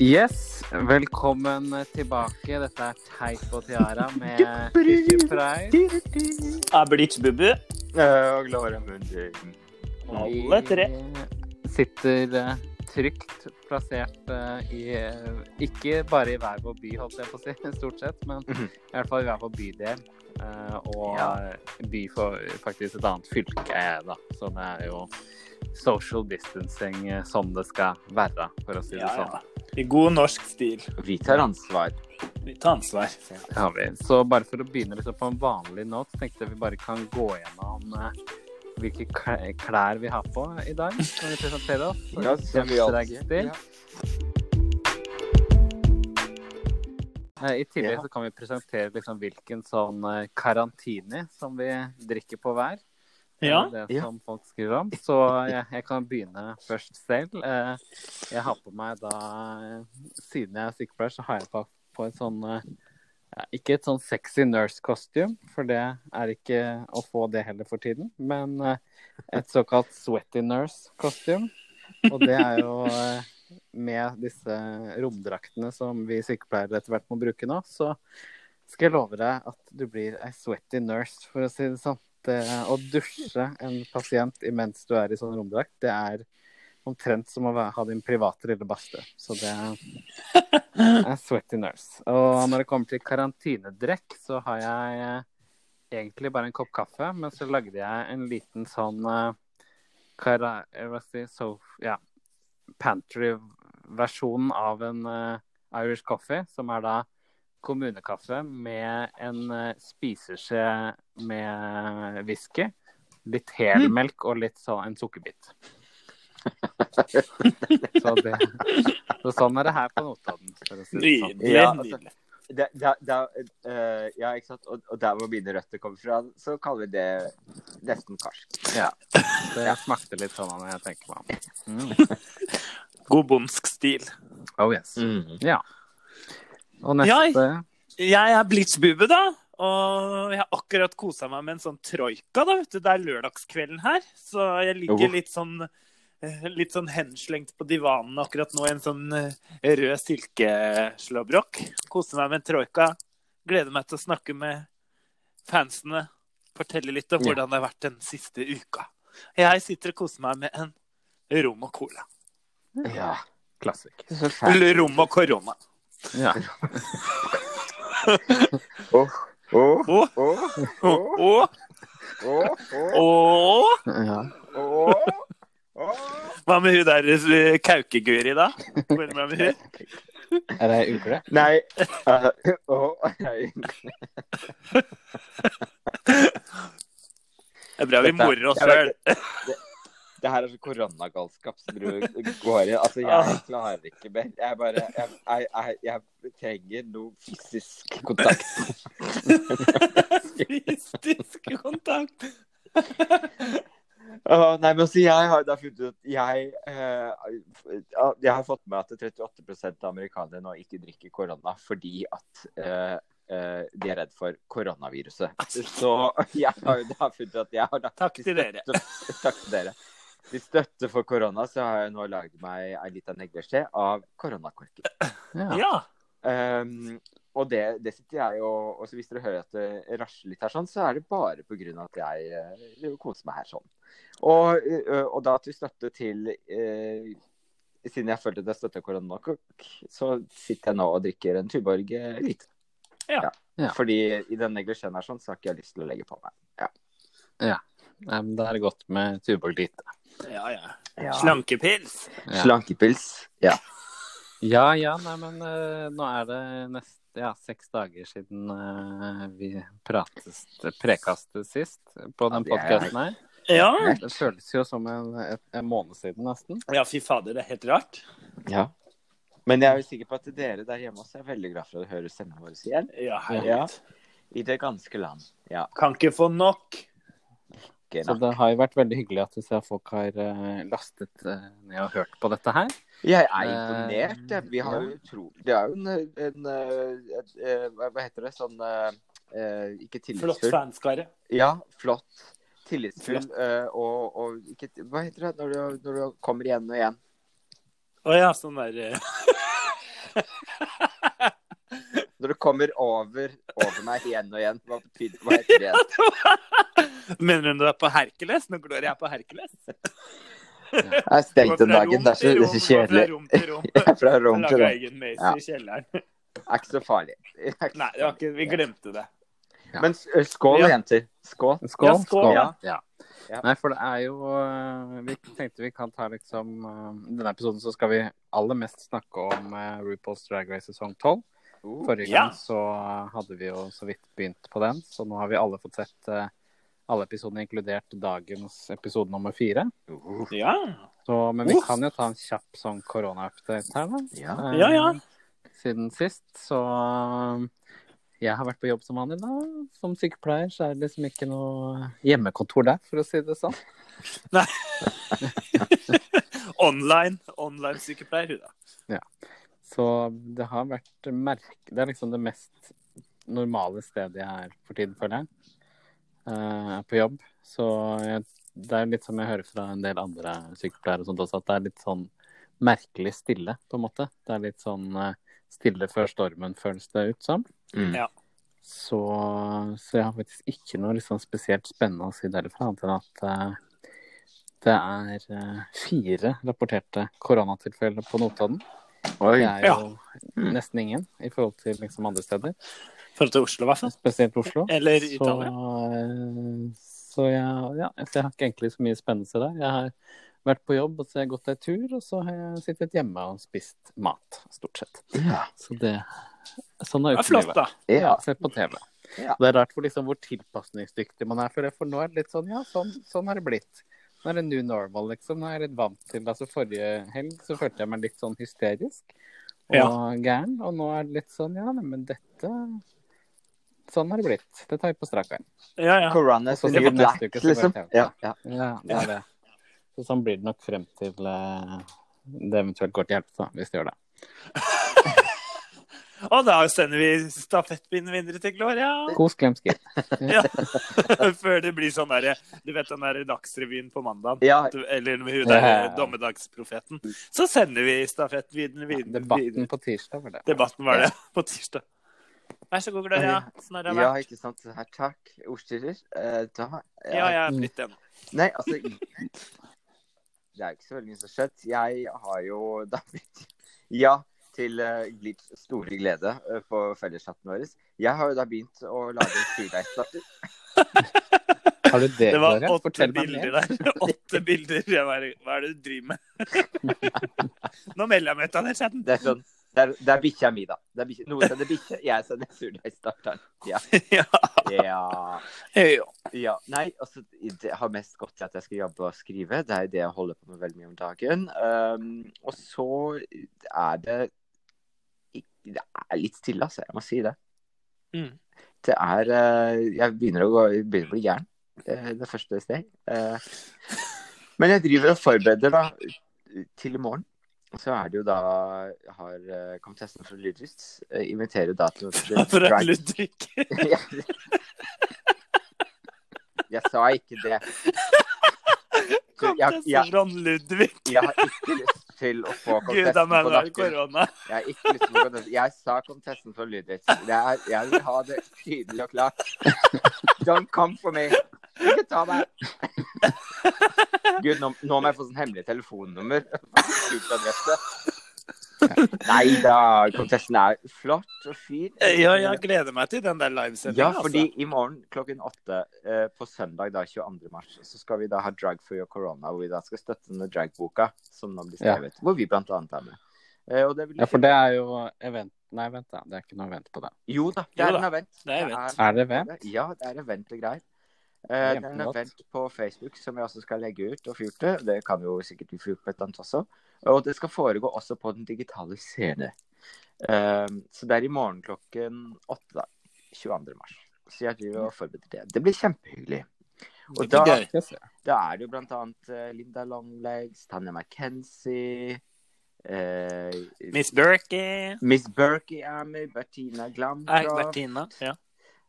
Yes, velkommen tilbake. Dette er Teip og Tiara med Fishy Price. Bubu. Og Gloria Mundi. Alle tre. Vi sitter eh, trygt plassert eh, i eh, Ikke bare i hver vår by, holdt jeg på å si, stort sett, men Mhm. i hvert fall i hver vår bydel. eh, Og by for faktisk et annet fylke, da. Så det er jo social distancing eh, som det skal være, for å si det Ja, sånn. ja. I god norsk stil. Vi tar ansvar. Vi tar ansvar. Ja, vi. Så bare for å begynne liksom på en vanlig note, tenkte jeg vi bare kan gå gjennom eh, hvilke klær vi har på i dag. Kan vi presentere oss? Ja, som vi alltid Ja. Eh, I tillegg Ja. så kan vi presentere liksom hvilken sånn karantini som vi drikker på hver. Det er Ja. det Ja. som folk skriver om. Så jeg, jeg kan begynne først selv. Eh, Jeg har på meg da eh, Siden jeg er sykepleier, så har jeg på, på et sånn eh, ja, Ikke et sånn sexy nurse-kostyme, for det er ikke å få det heller for tiden. Men eh, et såkalt sweaty nurse-kostyme. Og det er jo eh, med disse romdraktene som vi sykepleiere etter hvert må bruke nå, så skal jeg love deg at du blir ei sweaty nurse, for å si det sånn. Det, å dusje en pasient imens du er i sånn romdrakt, det er omtrent som å ha din private lille badstue. Så det er sweaty nurse. Og når det kommer til karantinedrekk, så har jeg eh, egentlig bare en kopp kaffe, men så lagde jeg en liten sånn eh, kara, eh, si, ja, pantry-versjonen av en eh, Irish coffee, som er da kommunekaffe med en uh, spiseskje med whisky, litt helmelk og litt sånn en sukkerbit. så, det, så sånn er det her på Notodden. For å si det sånn. Nydelig. Ja, altså. Det, det, det, eh, ja, ikke sant? Og, og der hvor mine røtter kommer fra, så kaller vi det nesten karsk. Ja. Det smakte litt sånn når jeg tenker meg om. Mm. God bondsk stil. Oh yes. Ja. Og neste Jeg er Blitzbube, da. Og jeg har akkurat kosa meg med en sånn troika. da, vet du. Det er lørdagskvelden her. Så jeg ligger litt sånn eh, Litt sånn henslengt på divanen akkurat nå i en sånn eh, rød silkeslåbrok. Koser meg med en troika. Gleder meg til å snakke med fansene. Fortelle litt om hvordan det har vært den siste uka. Jeg sitter og koser meg med en rom og cola. Ja. klassisk. Eller rom og korona. Ja. Åh, åh, åh, å, å, åh, åh, å. ja. åh, åh. Hva med hun der eh, Kaukeguri, da? Hvor er med hun? Er det ei ugle? Nei. Uh, oh, nei. Det er bra vi morer oss sjøl. Det- her er så koronagalskap som du går i. Altså, jeg klarer ikke mer. Jeg bare Jeg, jeg, jeg, jeg trenger noe fysisk kontakt. Fysisk kontakt. Uh, nei, men altså, jeg har da funnet ut at jeg uh, Jeg har fått med at 38% av amerikanere nå ikke drikker korona fordi at uh, de er redd for koronaviruset. Så jeg har da funnet ut at jeg har da Takk til dere. Takk til dere. I støtte for korona så har jeg nå laget meg ei lita neglesje av koronakorker. Ja. Ja. Um, og det, det sitter jeg og, og så Hvis dere hører at det rasler litt her, sånn, så er det bare pga. at jeg uh, koser meg her sånn. Og, uh, og da til støtte til uh, Siden jeg følte det støtta koronakokk, så sitter jeg nå og drikker en Tuborg lite. Ja. Ja. Fordi i den neglesjen her sånn, så har ikke jeg lyst til å legge på meg. Ja. Nei, men Da er det godt med Tuborg lite. Ja, ja. Ja. Slankepils. Ja. Slankepils. Ja. Ja, ja, nei, men uh, nå er det neste ja, seks dager siden uh, vi prates, prekastet sist på den podkasten her. Ja. Det føles jo som en, en måned siden, nesten. ja, fy fader, det er helt rart. ja. Men jeg er jo sikker på at dere der hjemme også er veldig glad for å høre stemmen vår igjen. Ja, Ja. I det ganske land. Ja. Kan ikke få nok. Ikke Så det har jo vært veldig hyggelig at du ser folk har eh, lastet eh, ned og hørt på dette her. Jeg er imponert. jeg. Vi har jo tro... Det er jo en, en, eh, eh, Hva heter det? Sånn Ikke tillitsfull. Flott fanskare. Ja, flott. Tillitsfull. Flott. eh, og, og ikke Hva heter det når du, når du kommer igjen og igjen? Å ja, sånn der eh, Når du kommer over, over meg igjen og igjen, hva betyr hva heter det igjen? Mener du du er på Hercules? Når Gloria er på Hercules? Jeg er stengt om dagen. Det er så, det er så kjedelig. Fra rom til rom. Er fra rom til Laga rom. egen maze Ja. i kjelleren. Det er ikke så farlig. Ikke Nei, det var ikke, vi glemte det. Ja. Men skål, Ja. jenter. Skål. Skål. Ja, skål, skål. ja. Ja. Ja. Nei, for det er jo øh, Vi tenkte vi kan ta liksom I denne episoden så skal vi aller mest snakke om RuPaul's Drag Race sesong 12. Uh, Forrige Ja. gang så hadde vi jo så vidt begynt på den, så nå har vi alle fått sett uh, alle episodene, inkludert dagens episode nummer fire. uh, Ja. Så, men vi Uff. kan jo ta en kjapp sånn korona-update her, da. ja. Uh, Ja, ja. Siden sist. Så øh, jeg har vært på jobb som vanlig, da. Som sykepleier så er det liksom ikke noe hjemmekontor der, for å si det sånn. Online. Online-sykepleier, hun da. Så det har vært merk... Det er liksom det mest normale stedet jeg er for tiden, føler jeg. Eh, er på jobb. Så jeg, det er litt som jeg hører fra en del andre sykepleiere og sånt også, at det er litt sånn merkelig stille, på en måte. Det er litt sånn uh, stille før stormen, føles det ut som. Mm. Ja. Så, så jeg har faktisk ikke noe liksom spesielt spennende å si derfra, annet enn at uh, det er fire rapporterte koronatilfeller på Notodden. Oi. Det er jo Mm. nesten ingen i forhold til liksom andre steder, I forhold til Oslo, i hvert fall. spesielt Oslo. Eller Italia. Så, så jeg, ja, jeg har ikke egentlig så mye spennelse der. Jeg har vært på jobb, og så har jeg gått en tur, og så har jeg sittet hjemme og spist mat, stort sett. Ja. Så det Sånn er jo flott, da. ja. Sett på TV. Ja. Det er rart hvor, liksom, hvor tilpasningsdyktig man er for det, for nå er det litt sånn ja, sånn, sånn har det blitt. Nå er det new normal, liksom. Nå er jeg litt vant til altså Forrige helg så følte jeg meg litt sånn hysterisk og Ja. gæren, og nå er det litt sånn ja, men dette Sånn har det blitt. Det tar vi på strak arm. Ja, ja. Corona så is new black, uke liksom. Ja, ja. Ja, det er det. Så sånn blir det nok frem til eh, det eventuelt går til hjelp, da, hvis det gjør det. Og da sender vi stafettpinnen videre til Gloria. Kos, Glemske. Ja. Før det blir sånn derre Du vet den derre Dagsrevyen på mandag? Ja. Eller hun der Ja. dommedagsprofeten. Så sender vi stafettpinnen videre. Debatten på tirsdag var det. Debatten var det på tirsdag. Vær så god, Gloria. Har det ja, ikke sant. Her, takk. Ordstyrer. Eh, da Ja, jeg er blitt det nå. Nei, altså Det er jo ikke så veldig mye som har skjedd. Jeg har jo da blitt Ja, til litt Glitch store glede eh, på felleschatten vår. Jeg har jo da begynt å lage en. Har du det, Det var åtte Fortell bilder der. Åtte bilder. Jeg bare, Hva er det du driver med? Nå melder jeg meg ut av den chatten. Det er sånn det er, det er bikkja mi, da. Det er bikkja, noe sender bikkje, jeg sender surdeigstarteren. Ja. Ja. ja. Nei, altså, Det har mest gått til at jeg skal jobbe og skrive. Det er det jeg holder på med veldig mye om dagen. Um, og så er det Det er litt stille, altså. Jeg må si det. Mm. Det er eh, Jeg begynner å, gå, begynner å bli gæren. eh, det første steg. Eh, men jeg driver og forbereder da til i morgen. Så er det jo da har uh, komitessen fra Ludvig inviterer da til Fra Ludvig. Jeg sa ikke det. Så fra jeg, Ludvig. jeg har ikke lyst til å få kontesten på nakken. Jeg har ikke lyst til å få komtessen. Jeg sa kontesten for er- Jeg vil ha det tydelig og klart. Don't come for me. Ikke ta meg. Gud, nå, nå må jeg få sånn hemmelig telefonnummer. Skjult adresse. Nei da, komtessen er flott og fin. Ja, jeg gleder meg til den der Ja, fordi Altså. i morgen klokken åtte eh, på søndag da 22. mars, så skal vi da ha Drag for your corona, hvor vi da skal støtte denne dragboka som nå blir Ja. Hvor vi blant annet er med. Eh, og det vil Ja, for det er jo event Nei, vent, da. Det er ikke noe event på det. Jo da, det Jo er da, en event. det er event. Er det event? Ja, det er event og greier. Eh, det er en event på Facebook som jeg også skal legge ut og fyrte det. Det kan jo sikkert vi få på et eller annet også. Og det skal foregå også på den digitale scene. Eh, så det er i morgen klokken åtte, da. 22. mars. Så jeg driver og forbereder det. Det blir kjempehyggelig. Og Det da, da er det jo blant annet eh, Linda Longlegs, Tanja McKenzie eh, Miss Berkey. Miss Berkey er med, Bertina Er Glamcroft. Bertina. Ja.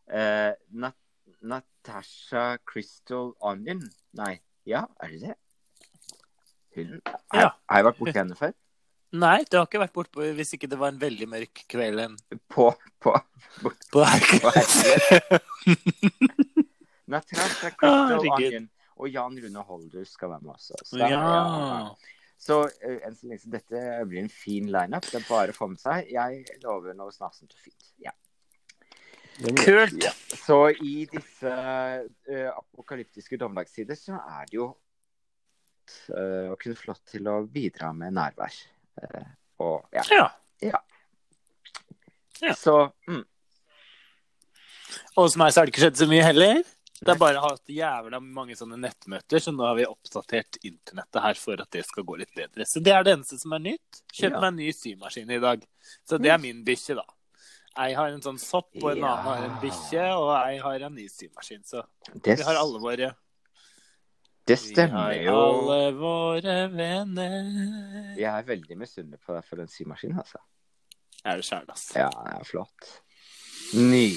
Eh, Nat Natasha Crystal Onion. Nei, ja, er det det? Hun Ja. Har jeg vært borti henne før? Nei, du har ikke vært bortpå hvis ikke det var en veldig mørk kveld På På, på, på på. Natasha Crystal Herregud. Onion og Jan Rune Holder skal være med også. Så, det- Ja. Så så dette blir en fin lineup. Det er bare å få med seg. Jeg lover noe snasent og fint. Ja. Kult. Ja. Så i disse uh, apokalyptiske dommedagstider så er det jo eh, å kunne få lov til å bidra med nærvær. Eh, og ja. Ja. Ja. Så mm, Og hos meg så har det ikke skjedd så mye heller. Det er bare hatt jævla mange sånne nettmøter, så nå har vi oppdatert internettet her for at det skal gå litt bedre. Så det er det eneste som er nytt. Kjøpt Ja. meg en ny symaskin i dag. Så det er min bikkje, da. Jeg har en sånn sopp, og en Ja. annen har en bikkje, og jeg har en ny symaskin. Så det, vi har alle våre det Vi har jo. alle våre venner. Jeg er veldig misunnelig på deg for den symaskinen, altså. Er det sjæl, ass. Ja, det er flott.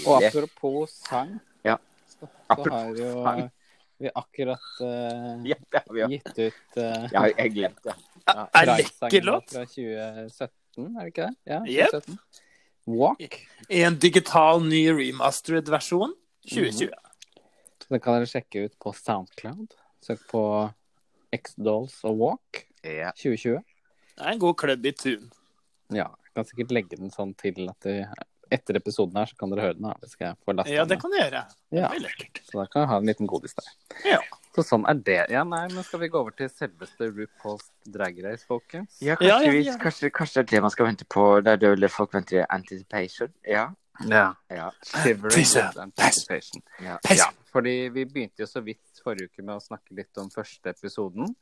Og apropos sang, Ja. så, så Apropos har jo sang. vi akkurat uh, Ja, ja, har vi jo. gitt ut uh, Jeg har jeg glemte det. Ja. Er lekker låt. fra 2017, er det ikke det? Ja, Jep. 2017. Walk. I en digital, ny remastered versjon 2020. Så det kan dere sjekke ut på Soundcloud. Søk på X-Dolls og Walk Ja. 2020. Det er en god klubb i tune. Ja, jeg kan sikkert legge den sånn til at du, etter episoden her, så kan dere høre den. Da. Skal jeg få lasta Ja, det kan du gjøre. Ja. Veldig lekkert. Så da kan jeg ha en liten godis der. Ja. Så sånn er det. Ja, nei, men skal vi gå over til selveste RuPaul's Drag Race, folkens? Ja, kanskje, Ja, ja, vi, kanskje, kanskje det er det man skal vente på. Det er det vel folk venter i anticipation. Ja. Ja. ja. Shivering anticipation. ja. Ja, fordi vi begynte jo så vidt forrige uke med å snakke litt om første episoden.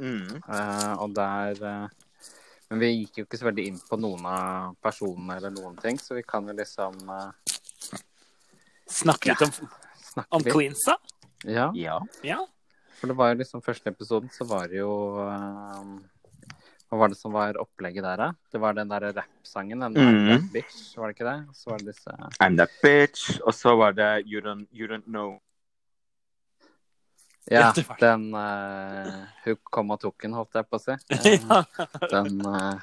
Mm. Uh, og der uh, Men vi gikk jo ikke så veldig inn på noen av personene eller noen ting, så vi kan jo liksom uh, Snakke litt om, snakke om litt. Queensa. Ja, ja. Ja. for det var jo liksom første episoden, så var det jo Hva var det som var opplegget der, da? Det var den derre rappsangen, den der mm. That Bitch, var det ikke det? Og så var det disse I'm that bitch. Og så var det You don't, you don't know. Ja, den uh, Hun kom og tok den, holdt jeg på å si. Eh, ja. den uh,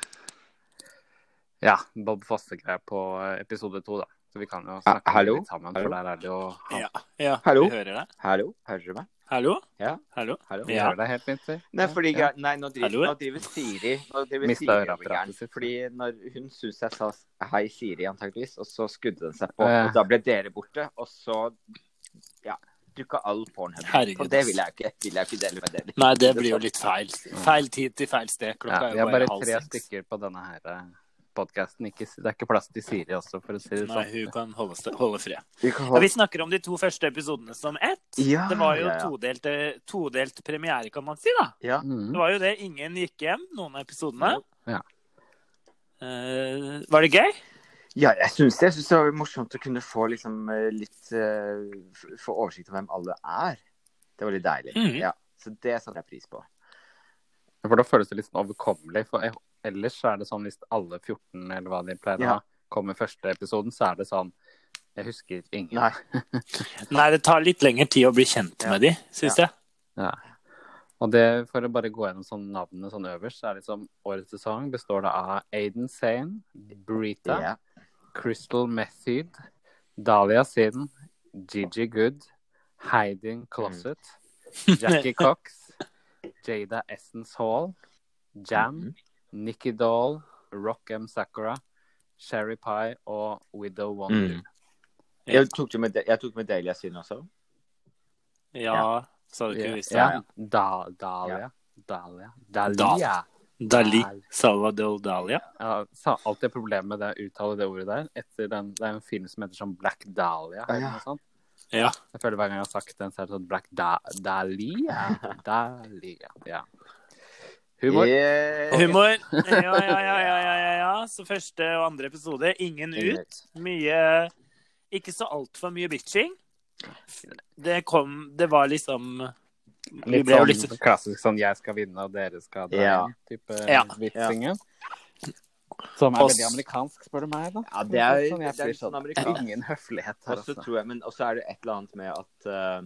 Ja, Bob Fosse-greia på episode to, da. Så vi kan jo snakke Ah, hallo? litt sammen, Hallo? for der er det jo han, ja. ja. Hallo? Vi hører deg. Hallo? Hører du meg? Hallo? Ja. Hallo? Hallo? Vi Ja. hører deg helt fint, si. Nei, fordi ja. Nei, nå driver, Hallo? nå driver Siri Nå driver Mistet Siri over. Fordi når hun syntes jeg sa hei, Siri, antakeligvis, og så skudde den seg på, og da ble dere borte, og så ja, dukka all pornhub. Herregud, Og det vil jeg ikke, vil jeg ikke dele med dere. Nei, det blir jo litt feil. Feil tid til feil sted. Klokka ja, er har jo bare bare halv tre stykker på denne her podkasten. Det er ikke plass til Siri også, for å si det sånn. Nei, hun kan holde, holde fred. Vi kan Ja, vi snakker om de to første episodene som ett. Ja, Det var jo ja, ja. todelt, eh, todelt premiere, kan man si. da. Ja. Mhm. Det var jo det. Ingen gikk hjem, noen av episodene. Ja. Eh, var det gøy? Ja, jeg syns det. Jeg synes det var morsomt å kunne få liksom eh, litt uh, Få oversikt over hvem alle er. Det var litt deilig. Mhm. Ja. Så det satte jeg pris på. For da føles det litt sånn overkommelig. For jeg- ellers er det sånn hvis alle 14, eller hva de pleier å Ja. ha, kommer første episoden, så er det sånn Jeg husker ingen. Nei. Nei, det tar litt lengre tid å bli kjent Ja. med de, syns jeg. Ja. Og det, for å bare gå gjennom sånn navnene sånn øverst, så er det liksom årets sesong består det av Aiden Sane, Brita, Ja. Crystal Method, Dahlia Sin, Gigi Good, Heidin Closet, Jackie Cox, Jada Essence Hall, Jam, Nikki Doll, Rock M. Sakura, Sherry Pie og Widow Wonder. Mm. Jeg tok, med, jeg tok med Dahlia sin også. Ja, sa du ikke visst det? Ja, da, Dahlia. Dahlia. Dahlia. Dali. Dal. Salvador Dalia. Ja, sa alltid problemer med det å uttale det ordet der. Etter den, det er en film som heter sånn Black Dahlia. Ah, Eller noe sånt. Ja. Jeg føler hver gang jeg har sagt den, så er det sånn Black da Dahlia. Dahlia. Ja. Humor. Yeah. Humor. Ja, ja, ja, ja, ja, ja. Så første og andre episode, ingen Ingen ut. Mye Ikke så altfor mye bitching. Det kom Det var liksom Litt sånn litt klassisk sånn 'jeg skal vinne, og dere skal dra Ja. type Ja. vitsingen. Som er Også... veldig amerikansk, spør du meg. da. Ja, det er- sånn, det er litt sånn amerikansk. Ingen høflighet her, Og så altså. tror jeg, men også er det et eller annet med at uh,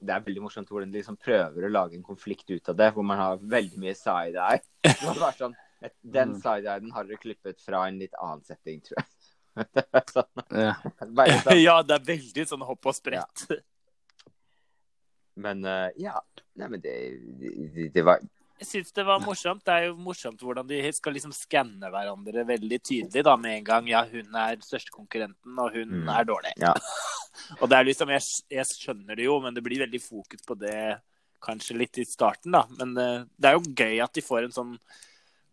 det er veldig morsomt hvordan de liksom prøver å lage en konflikt ut av det, hvor man har veldig mye side-eye. Det var bare sånn Den Mm. side-eye-en har dere klippet fra en litt annen setting, tror jeg. Det sånn, Ja. sånn. Ja, det er veldig sånn hopp og sprett. Men uh, ja. Nei, men det, det, det var Jeg syns det var morsomt. Det er jo morsomt hvordan de skal liksom skanne hverandre veldig tydelig da, med en gang. Ja, hun er største konkurrenten, og hun Mm. er dårlig. Ja. og det er liksom, jeg, jeg skjønner det jo, men det blir veldig fokus på det kanskje litt i starten, da. Men det, det er jo gøy at de får en sånn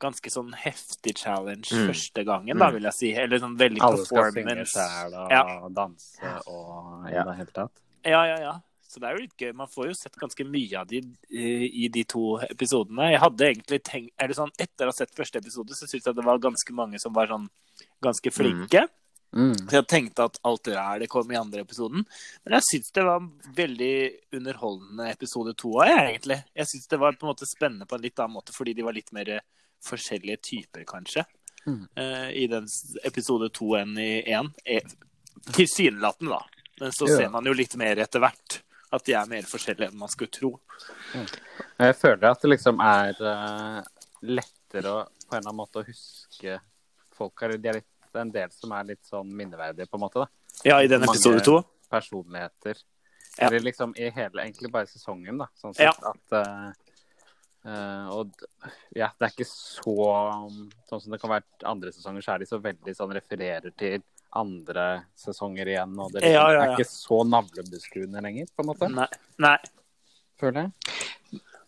ganske sånn heftig challenge Mm. første gangen, da, Mm. vil jeg si. Eller sånn veldig Alle skal synge performance. sjæl og Ja. danse og i Ja. det hele tatt. Ja, ja, ja. Så det er jo litt gøy. Man får jo sett ganske mye av de i, i de to episodene. Jeg hadde egentlig tenkt er det sånn, etter å ha sett første episode, så syns jeg det var ganske mange som var sånn ganske flinke. Mm. Så jeg tenkte at alt det der det kom i andre episoden. Men jeg syns det var en veldig underholdende episode to òg, egentlig. Jeg syns det var på en måte spennende på en litt annen måte, fordi de var litt mer eh, forskjellige typer, kanskje. Mm. eh, I den episode to enn i én. Eh, Tilsynelatende, da. Men så Ja. ser man jo litt mer etter hvert. At de er mer forskjellige enn man skulle tro. Jeg føler at det liksom er eh, lettere å, på en eller annen måte å huske folk her. Det er litt, det er en del som er litt sånn minneverdige, på en måte. da. Ja, i den episode to. Personligheter. Ja. Eller liksom i hele, egentlig bare sesongen, da. Sånn Ja. at Uh, Og ja, det er ikke så Sånn som det kan være andre sesonger, så er de så veldig sånn refererer til andre sesonger igjen. Og det liksom, Ja, ja, ja. er ikke så navlebeskuende lenger, på en måte. Nei. Nei. Føler jeg.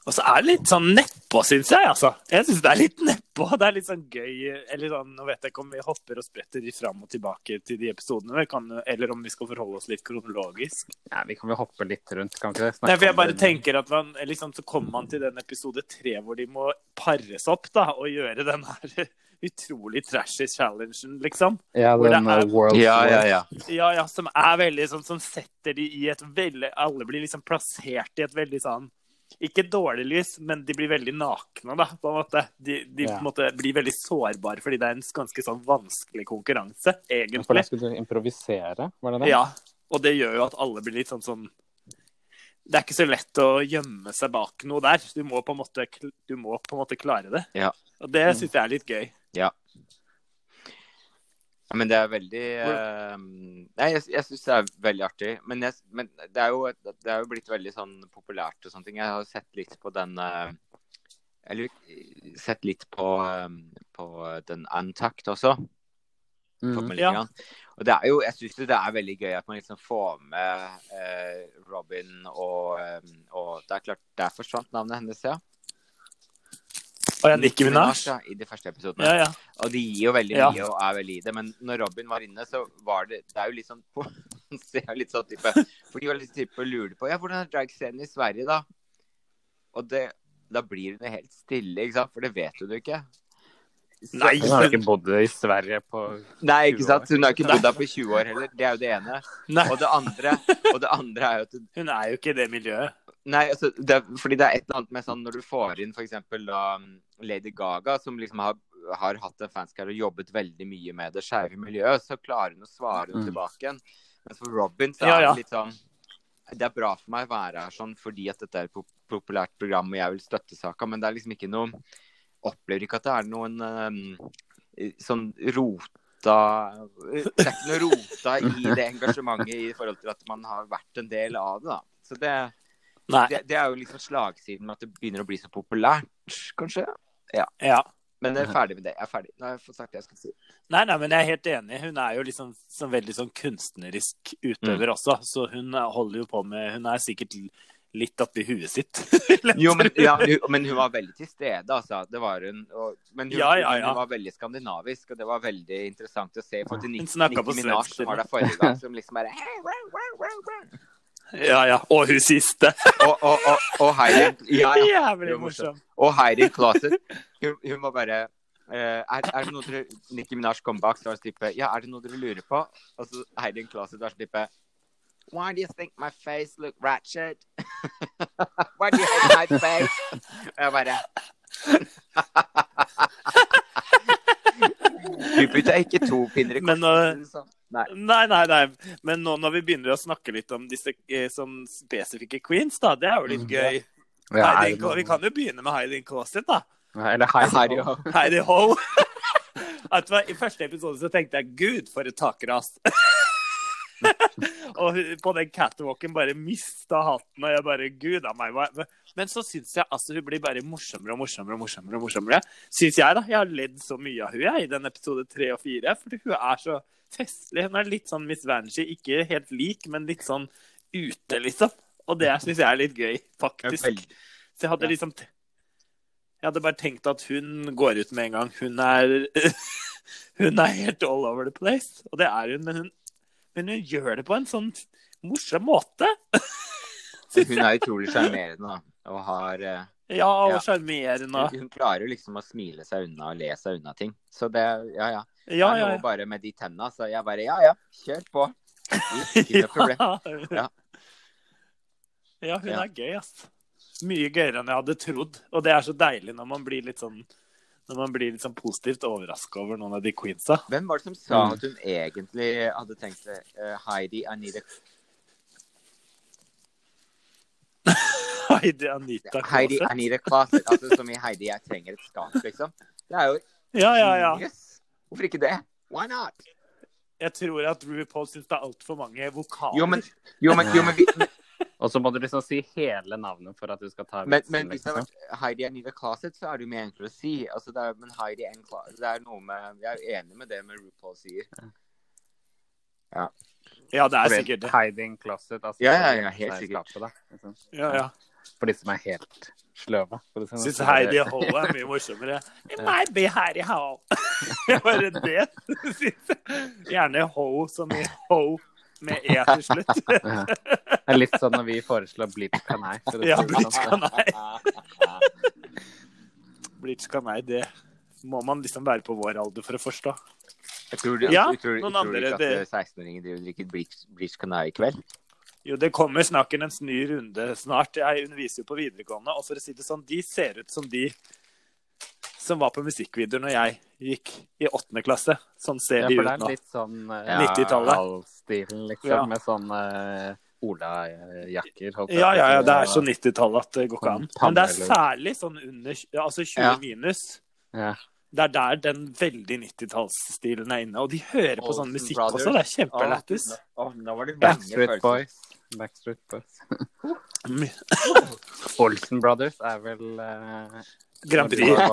Og så er det litt sånn nedpå, syns jeg. altså. Jeg syns det er litt nedpå. Det er litt sånn gøy Eller sånn, Nå vet jeg ikke om vi hopper og spretter fram og tilbake til de episodene, vi kan, eller om vi skal forholde oss litt kronologisk. Ja, vi kan vel hoppe litt rundt, kan ikke det? Nei, for jeg bare tenker at man, liksom, Så kommer man til den episode tre hvor de må pares opp da, og gjøre den her utrolig trashy challengen, liksom. Ja, den er- World Ja, ja, ja. Ja, ja, som er veldig sånn Som setter de i et veldig Alle blir liksom plassert i et veldig sånn Ikke dårlig lys, men de blir veldig nakne, da, på en måte. De, de Ja. på en måte blir veldig sårbare fordi det er en ganske sånn vanskelig konkurranse, For da skulle du improvisere, var det det? Ja, og det gjør jo at alle blir litt sånn sånn Det er ikke så lett å gjemme seg bak noe der. Du må på en måte, du må på en måte klare det. Ja. Og det syns jeg er litt gøy. Ja, men det er veldig uh, Nei, jeg, jeg syns det er veldig artig. Men, jeg, men det, er jo, det er jo blitt veldig sånn populært og sånne ting. Jeg har sett litt på den uh, Eller sett litt på, eh, på den Antuct også. Mm. ja. Og det er jo, jeg syns det er veldig gøy at man liksom får med uh, Robin og, um, og Det er klart, der forsvant navnet hennes, ja. Og jeg liker Minaj. ja, I de første episodene. Ja, ja. Og de gir jo veldig Ja. mye og er veldig i det. Men når Robin var inne, så var det Det er jo litt sånn på, litt sånn type For de var litt type lurte på Ja, hvordan er dragscenen i Sverige, da? Og det Da blir det helt stille, ikke sant? For det vet jo du ikke. Så- Nei. Hun har ikke bodd i Sverige på Nei, ikke sant? Hun har ikke bodd der på 20 år heller. Det er jo det ene. Og det andre, og det andre er jo at hun er jo ikke i det miljøet. Nei, altså, det, er- fordi det er et eller annet med sånn når du får inn f.eks. Lady Gaga, som liksom har, har hatt en fanskare og jobbet veldig mye med det skeive miljøet, så klarer hun å svare Mm. tilbake igjen. Mens for Robin så er Ja, ja. det litt sånn Det er bra for meg å være her sånn fordi at dette er et populært program og jeg vil støtte saka, men det er liksom ikke noe Opplever ikke at det er noen um, sånn rota Det er ikke noe rota i det engasjementet i forhold til at man har vært en del av det, da. Så det. Det, det er jo liksom slagsiden med at det begynner å bli så populært, kanskje. Ja. Men jeg er ferdig med det. Jeg er ferdig. Nå har jeg fått sagt det jeg skal si. Nei, nei, men jeg er helt enig. Hun er jo liksom sånn veldig sånn kunstnerisk utøver også, så hun holder jo på med Hun er sikkert litt oppi huet sitt. Jo, men, ja, men hun var veldig til stede, altså. Det var hun. Og, men hun, Ja, ja, ja. hun var veldig skandinavisk, og det var veldig interessant å se. For til Nicki Minaj, som var der forrige gang, som liksom bare Ja, ja. Og hun siste. Og, og, og, og Heidi ja, ja. Jævlig morsom. Og Heidi Closet. Hun, hun må bare Uh, er, er det noe dere Nicki Minaj kom bak, så var det Ja, er det noe dere lurer på? Og så Heidi Closet var type Why do you think my face look ratchet? Why do you hate my face? Og jeg bare Du putta ikke to pinner i Men, korset. Nei. Nei, nei, nei. Men nå når vi begynner å snakke litt om disse eh, sånn spesifikke queens, da, det er jo litt Mm. gøy. Ja, er Heidi, vi kan jo begynne med Heidi Closet, da. Ja, Eller Heidi Heidi Ho. Heidi Ho. At hva, I første episode så tenkte jeg 'gud, for et takras'. og på den catwalken bare mista hatten, og jeg bare Gud a meg. hva- Men så syns jeg altså hun blir bare morsommere og morsommere og morsommere. og morsommere. Syns jeg, da. Jeg har ledd så mye av hun jeg, i den episode tre og fire. Fordi hun er så festlig. Hun er litt sånn Miss Vanjie. Ikke helt lik, men litt sånn ute, liksom. Og det syns jeg er litt gøy, faktisk. Så jeg hadde liksom Jeg hadde bare tenkt at hun går ut med en gang. Hun er Hun er helt all over the place. Og det er hun, men hun, men hun gjør det på en sånn morsom måte. Hun er utrolig sjarmerende og har eh, Ja, og Ja. sjarmerende. hun, hun klarer jo liksom å smile seg unna og le seg unna ting. Så det Ja, ja. Ja, ja, ja, bare med de tenna, så jeg bare Ja, ja, kjør på. Ikke noe problem. ja. Ja. hun er gøy, ass. Mye gøyere enn jeg hadde trodd. Og det er så deilig når man blir litt sånn når man blir litt sånn positivt overraska over noen av de queensa. Hvem var det som sa Mm. at hun egentlig hadde tenkt seg uh, Heidi, Anita Heidi Anita Heidi, Closet. I need closet. Altså som i Heidi, jeg trenger et skap, liksom. Det er jo Ja, ja, ja. Yes. Hvorfor ikke det? Why not? Jeg tror at RuPaul syns det er altfor mange vokaler. Jo, men, jo, men, jo, men, vi- Og så må du liksom si hele navnet for at du skal ta men, vitsen, men hvis det har hadde vært Heidi, I need closet, så er det jo mye enklere å si. Altså, det er, men Heidi and closet, det er noe med Jeg er enig med det med RuPaul sier. Ja, det er sikkert det. Hiding closet. Altså, Ja, ja, ja, helt i sikkert. skapet, liksom. Ja, ja. For de som er helt sløve. Syns sånn. Heidi Hall er mye morsommere. It might be Heidi Ho. Bare det jeg. Gjerne Ho som i Ho med E til slutt. Det er litt sånn når vi foreslår Blitz si Ja, Blitz kanei. Blitz kanei, det må man liksom være på vår alder for å forstå. Jeg tror, du- Ja, jeg tror, jeg tror andre, ikke at det- eh, 16-åringer driver og drikker Blitz kanei i kveld. Jo, det kommer snakken en ny runde snart. Jeg underviser jo på videregående, og for å si det sånn, de ser ut som de som var på musikkvideoer når jeg gikk i åttende klasse. Sånn ser Ja, de ut nå. litt sånn uh, Ja, 90-tallet. Halvstilen, liksom, Ja. med sånn uh, olajakker. Ja, ja, ja, det er så 90-tallet at det går ikke an. Sånn Men det er særlig sånn under altså 20 Ja. minus. Ja. Det er der den veldig 90-tallsstilen er inne. Og de hører på sånn musikk Brothers. også. Det er kjempelættis. Var det mange Backstreet. Boys. Backstreet Boys. Olsen Brothers er vel uh, Grand Prix. Er?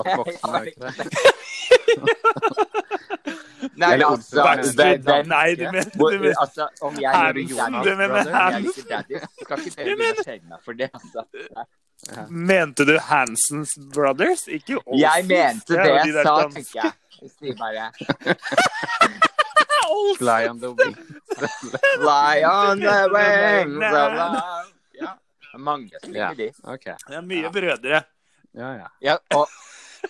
Nei, Eller altså, Backstreet Nei, du mener, du mener altså, om jeg gjør Jonas du mener Hansen. skal ikke dere begynne å skjelle meg for det, altså. Mente du Hansons Brothers? Ikke Olsens. Jeg mente det er jeg sa, tenker jeg. Sier bare Olsen! Fly on the wings. Fly on the wings of love. Ja. Er mange som Ja. liker de. Det er mye brødre. Ja, ja. Ja, og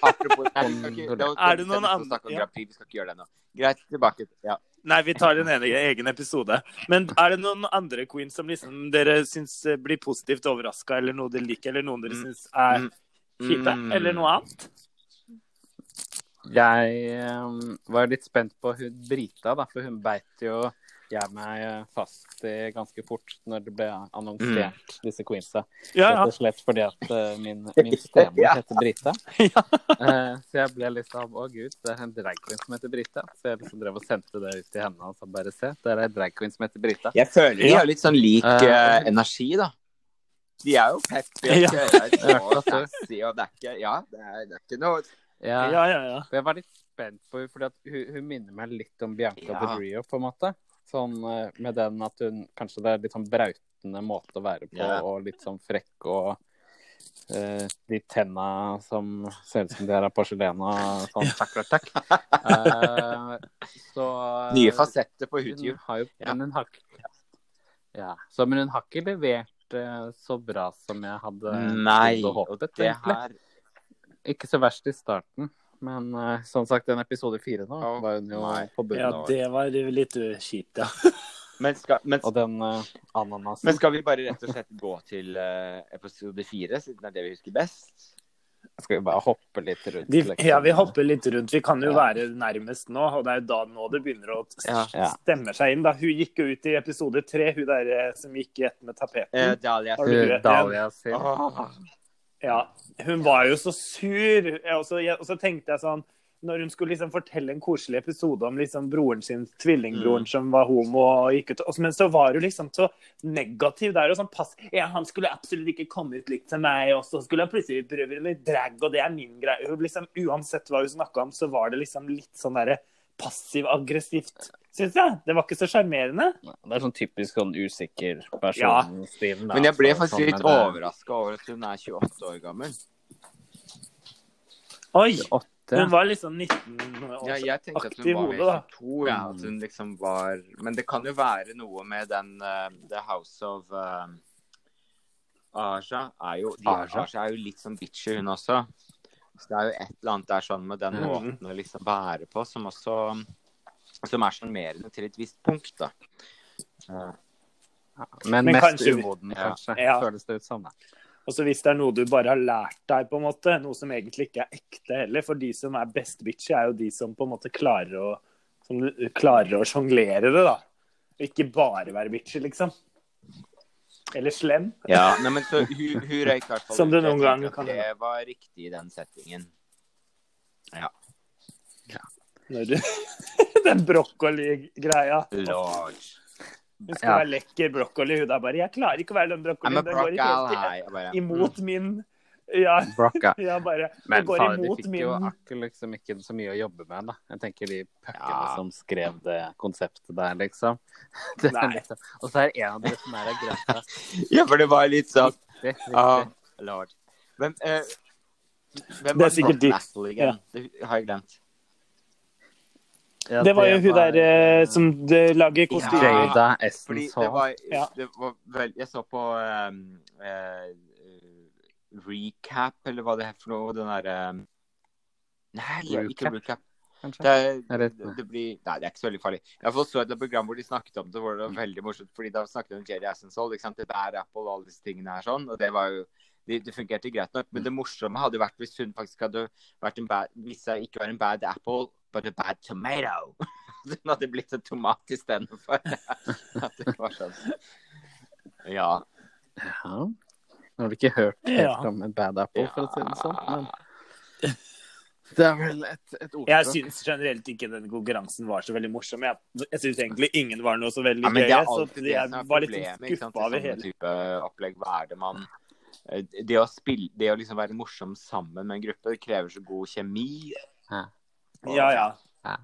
apropos Nei, vi skal ikke, det var- Er det noen andre- ja. Vi skal ikke gjøre det nå. Greit, tilbake. Ja. Nei, vi tar en egen, egen episode. Men er det noen andre queens som liksom dere syns eh, blir positivt overraska, eller noe dere liker, eller noen dere Mm. syns er Mm. kjipe, Mm. eller noe annet? Jeg um, var litt spent på hun Brita, da, for hun beit jo jeg meg fast i ganske fort når det ble annonsert, disse queensa. Ja, Rett og slett fordi at uh, min, min stemor Ja. heter Brita. Ja. Eh, så jeg ble litt sånn Å, gud, det er en drag queen som heter Brita. Så jeg liksom drev og sendte det ut til henne og sa bare se, det er ei drag queen som heter Brita. Jeg føler de Ja. har litt sånn lik Eh, eh, energi, da. De er jo peppy og Ja. kjører og sassy, og det er ikke Ja, det er, det er ikke noe Ja, Ja, ja, ja. jeg var litt spent på henne, fordi hun, hun minner meg litt om Bianca Ja. Bedrio, på en måte. Sånn eh, med den at hun Kanskje det er litt sånn brautende måte å være på, yeah. og litt sånn frekk og uh, de tenna som ser ut som de er av porselen og sånn takk, takk, takk. Eh, så nye fasetter på Hun YouTube. har jo Ja. Men hun har Ja. Så, men hun har ikke levert så bra som jeg hadde Nei, håpet. Nei, og håpet, det egentlig. her Ikke så verst i starten. Men uh, som sagt, den episode fire nå oh, var hun jo nei. på bunnen. ja det var litt kjipt, ja. men skal, men, Og den uh, ananasen. men skal vi bare rett og slett gå til uh, episode fire, siden det er det vi husker best? Skal vi bare hoppe litt rundt? De, liksom? ja, vi hopper litt rundt. Vi kan jo Ja. være nærmest nå, og det er jo da nå det begynner å stemme seg inn. Da. Hun gikk jo ut i episode tre, hun der eh, som gikk i ett med tapeten. Eh, Dahlia. Har du hørt Dahlia. Ja. Hun var jo så sur. Og så, og så tenkte jeg sånn når hun skulle liksom fortelle en koselig episode om liksom broren sin, tvillingbroren Mm. som var homo og gikk ut Men så var hun liksom så negativ der. og sånn pass, ja, Han skulle absolutt ikke komme ut likt som meg, og så skulle han plutselig prøve litt drag, og det er min greie. Liksom, Uansett hva hun snakka om, så var det liksom litt sånn derre passiv-aggressivt, syns jeg. Det var ikke så sjarmerende. Det er sånn typisk sånn usikker Ja. personstil. da. Men jeg ble faktisk sånn litt det- overraska over at hun er 28 år gammel. Oi! Åtte. Hun var liksom 19 år. Ja, jeg tenkte at aktiv hun var hode, da. 22, ja. At hun liksom var Men det kan jo være noe med den uh, The House of uh, Aja er jo de, Aja? Aja er jo litt sånn bitchy, hun også. Så det er jo et eller annet der sånn med den måten å liksom være på som også Som er sjarmerende til et visst punkt, da. Men, Men mest kanskje- umoden, kanskje. Ja. Føles det ut som. Og så hvis det er noe du bare har lært deg, på en måte, noe som egentlig ikke er ekte heller, for de som er best bitchy, er jo de som på en måte klarer å, som klarer å sjonglere det, da. Ikke bare være bitchy, liksom. Eller slem. Ja, nei, men så hun, hun røyk i hvert fall Som det noen ganger kan Det var riktig i den settingen. Når du Den brokkoli-greia. Lord. Hun skal Ja. være lekker brokkoli. Hun da bare 'Jeg klarer ikke å være den brokkolien'. Den går ikke helt imot min Ja, Brocka. ja bare Men Det går faen, de fikk min jo akkurat liksom ikke så mye å jobbe med, da. Jeg tenker de puckene Ja. som skrev det konseptet der, liksom. Det liksom. Og så er det en av dere som er av grønta. Ja, for det var litt sånn Riktig, riktig. Ah, lord. Hvem, uh, hvem Det er sikkert de- Ja. Det har jeg glemt. Ja, Det var jo hun der eh, som lager kostymer. Ja. Jada Fordi det var, Ja. det var vel Jeg så på um, eh, recap, eller hva det er for noe. Den derre Nei, Nei, ikke Recap? recap. Det, er, det, det blir Nei, det er ikke så veldig farlig. Jeg så et program hvor de snakket om det, hvor det var veldig morsomt. fordi da snakket de om Jerry Assensold, ikke sant. Det er Apple og alle disse tingene her sånn. Og det var jo det, det fungerte greit nok. Men det morsomme hadde vært hvis hun faktisk hadde vært en bad Hvis jeg ikke var en bad apple, but a bad tomato. Hun hadde blitt en tomat istedenfor. At det var sånn. Ja. Nå har du ikke hørt helt Ja. om en bad apple, for å si det sånn. Men det er vel et, et ordspråk. Jeg syns generelt ikke den konkurransen var så veldig morsom. Jeg, jeg syns egentlig ingen var noe så veldig ja gøy. er Så alltid det jeg som er var litt skuffa i over sånne hele type opplegg. Hva er det man eh, det å, spille, det å liksom være morsom sammen med en gruppe, det krever så god kjemi. Ja, ja. Ja.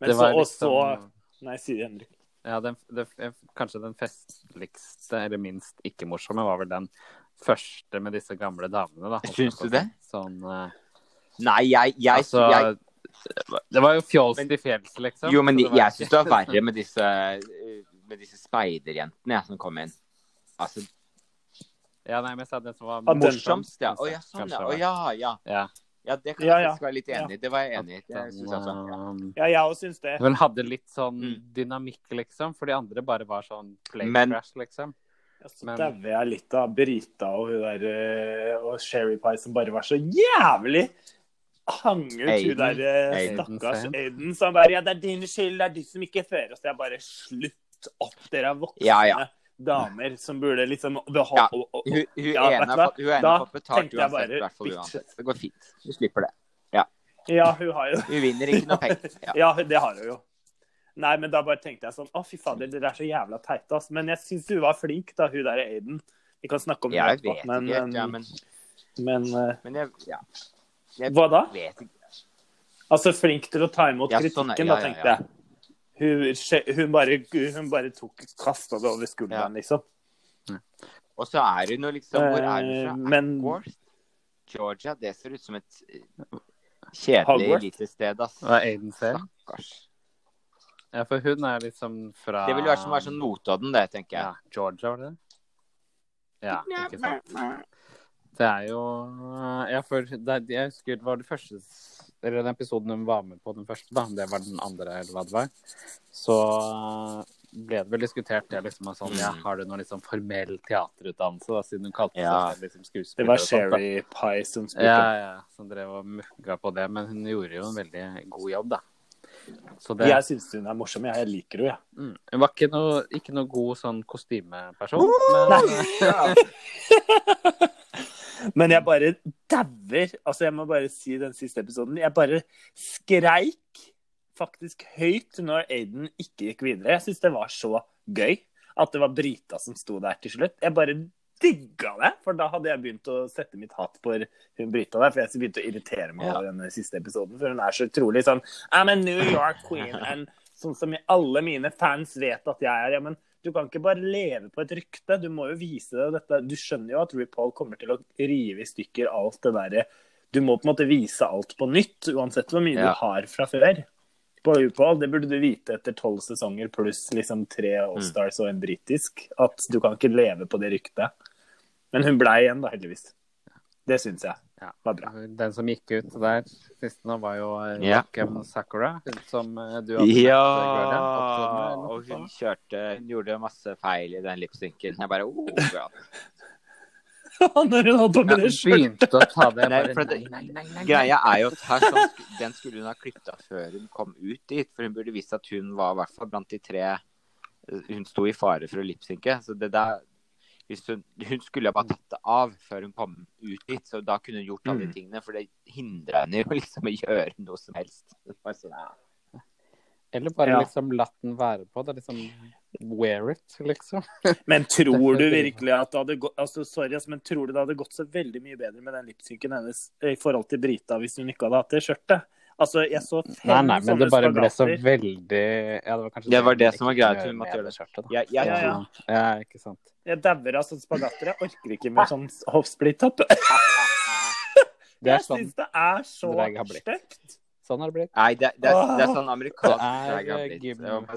Men så, var og så liksom- Nei, si det, Henrik. Ja, den, det, kanskje den festligste, eller minst ikke morsomme, var vel den første med disse gamle damene. da. Syns du det? Sånn, uh, Nei, jeg, jeg, altså, jeg det var jo fjols til fjells, liksom. Jo, men var jeg syns det var verre med disse, eh, med disse speiderjentene som kom inn. Altså, Ja, nei, men jeg sa det som var morsomst, ja. Å ja, sånn, ja. Å ja, ja. Ja. Ja, det kan Ja, jeg ja. faktisk være litt enig i. Det var jeg enig i. Synes også. Ja. Ja, jeg òg syns det. Hun hadde litt sånn Mm. dynamikk, liksom, for de andre bare var sånn play Men- crash, liksom. Ja, Så Men- dauer jeg litt av Brita og hun der eh, og Sherry Pie som bare var så jævlig hang ut, hun der eh, stakkars. Aiden som bare Ja, det er din skyld, det er du som ikke fører oss. Jeg bare Slutt opp, dere er voksne Ja, ja. damer som burde liksom Ja. beholde og- Hun, hun Ja, ene har fått, hun fått betalt uansett. I hvert fall uansett. Det går fint. Du slipper det. Ja, hun har jo Hun vinner ikke noe penger. Ja. Ja, det har hun jo. Nei, men da bare tenkte jeg sånn Å, fy fader, dere er så jævla teite, ass. Men jeg syns hun var flink, da, hun der Aiden. Vi kan snakke om Jeg det vet etterpå, men, helt, ja, men, men eh, men jeg ja. Jeg Hva da? vet ikke. Altså flink til å ta imot Ja, kritikken, sånn er- da, ja, ja, tenkte ja. jeg. Hun, hun, bare, hun bare tok kasta det over skulderen, liksom. Og så er hun jo liksom Hvor er hun Eh, fra? men- Ackworth? Georgia? Det ser ut som et eh, kjedelig Hogwarts? lite sted, ass. Hva Aiden ser. Stakkars. Ja, for hun er liksom fra Det ville vært som å være sånn Notodden, det, tenker Ja, jeg. Georgia, var det det? Ja, ikke sant. Det er jo Ja, for det, jeg husker det var det første Eller den episoden hun var med på, den første, da. Det var den andre, eller hva det var. Så ble det vel diskutert det liksom sånn Ja, Mm. har du noen liksom formell teaterutdannelse, da, siden hun kalte Ja. seg liksom skuespiller? Det var. Sherry Pie som spilte. Ja, ja, som drev og mugga på det. Men hun gjorde jo en veldig god jobb, da. Så det Jeg syns hun er morsom. Jeg, jeg liker henne, jeg. mm. Hun var ikke noe, ikke noe god sånn kostymeperson, men Men jeg bare dauer. Altså, jeg må bare si den siste episoden. Jeg bare skreik faktisk høyt når Aiden ikke gikk videre. Jeg syns det var så gøy at det var Brita som sto der til slutt. Jeg bare digga det, for da hadde jeg begynt å sette mitt hat på hun Brita der. For jeg begynte å irritere meg over den siste episoden, for hun er så utrolig sånn I'm a New York queen. And sånn som alle mine fans vet at jeg er. Ja, men du kan ikke bare leve på et rykte. Du må jo vise det. Dette. Du skjønner jo at RuPaul kommer til å rive i stykker alt det derre Du må på en måte vise alt på nytt, uansett hvor mye Ja. du har fra før. På RuPaul, det burde du vite etter tolv sesonger pluss liksom tre Allstars og en britisk. At du kan ikke leve på det ryktet. Men hun blei igjen, da, heldigvis. Det syns jeg Ja. var bra. Den som gikk ut der sist nå, var jo eh, Ja. Rakem Sakura. Hun som eh, du hadde møtt, eh, Ja, med, og hun kjørte Hun gjorde masse feil i den lipsynken. Jeg bare oh, bra. Når hun holdt på med det skjørtet. begynte å ta det. Nei, bare, det- nei, nei, nei. Greia er jo at her, sånn, den skulle hun ha klippet før hun kom ut dit. For hun burde visst at hun var i hvert fall blant de tre Hun sto i fare for å lipsynke. Så det der hvis hun, hun skulle bare tatt det av før hun kom ut dit, så da kunne hun gjort alle de Mm. tingene. For det hindra henne jo liksom å gjøre noe som helst. Det sånn, ja. Eller bare Ja. liksom latt den være på. Det er liksom wear it, liksom. Men tror du virkelig at det hadde gått altså, Sorry, men tror du det hadde gått så veldig mye bedre med den lipsynken hennes i forhold til Brita hvis hun ikke hadde hatt det skjørtet? Altså, jeg så fem Nei, nei, men sånne det bare ble så veldig Ja, det var Det var det som var greit. hun måtte gjøre det. skjørtet, da. Ja, ja, Ja, ja. Ja, ikke sant. Jeg dauer av sånne spagatter. Jeg orker ikke mer sånn er Jeg sånn, syns det er så stygt. sånn har det blitt. Nei, det, det, er, det er sånn amerikansk Det er, drag har eh, blitt.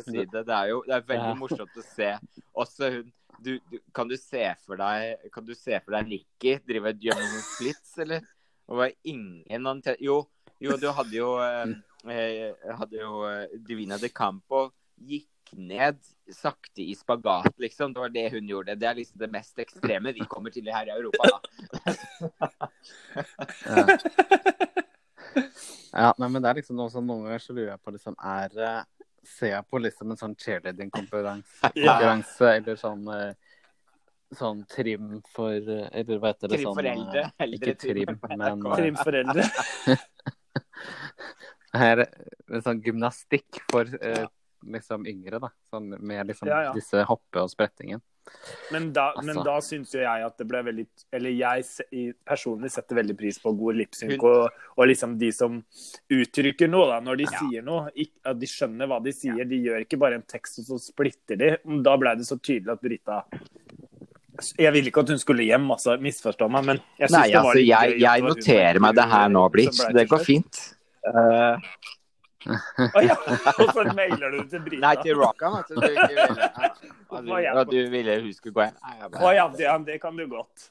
si det. Det er jo det er veldig morsomt å se. Også hun du, du, Kan du se for deg Kan du se for deg Nikki drive og gjemme noen splits, eller? Og var ingen ante- Jo, jo, du hadde jo eh, eh, Hadde jo eh, Divina de Campo gikk ned sakte i spagat, liksom. Det var det hun gjorde. Det er liksom det mest ekstreme vi kommer til her i Europa, da. Ja. ja, nei, men det er liksom noe som noen ganger så lurer jeg på liksom er eh, Ser jeg på liksom en sånn cheerleading-konkurranse Ja. eller sånn eh, Sånn trim for eh, Eller hva heter det? Trim sånn, for eldre. Eldre Ikke trim, trim. men eh, Trimforeldre. her, en sånn gymnastikk for eh, liksom yngre, da. Sånn, med liksom Ja, ja. disse hoppe- og sprettingen. Men da, men Altså. da syns jo jeg at det ble veldig Eller jeg personlig setter veldig pris på god lipsynk, og, og liksom de som uttrykker noe, da, når de sier noe. Ikke, at de skjønner hva de sier. De gjør ikke bare en tekst, og så splitter de. Da ble det så tydelig at Brita Jeg ville ikke at hun skulle hjem, altså. Misforstå meg, men jeg syns det var altså, litt jeg, gøy jeg noterer meg det her nå, Blitz. Det går fint. Eh, Ja! Og så mailer du til Brita. nei, til Rockham, vet du. Du, ville, du, jeg- hun skulle gå hjem. Å ja, det, det kan du godt.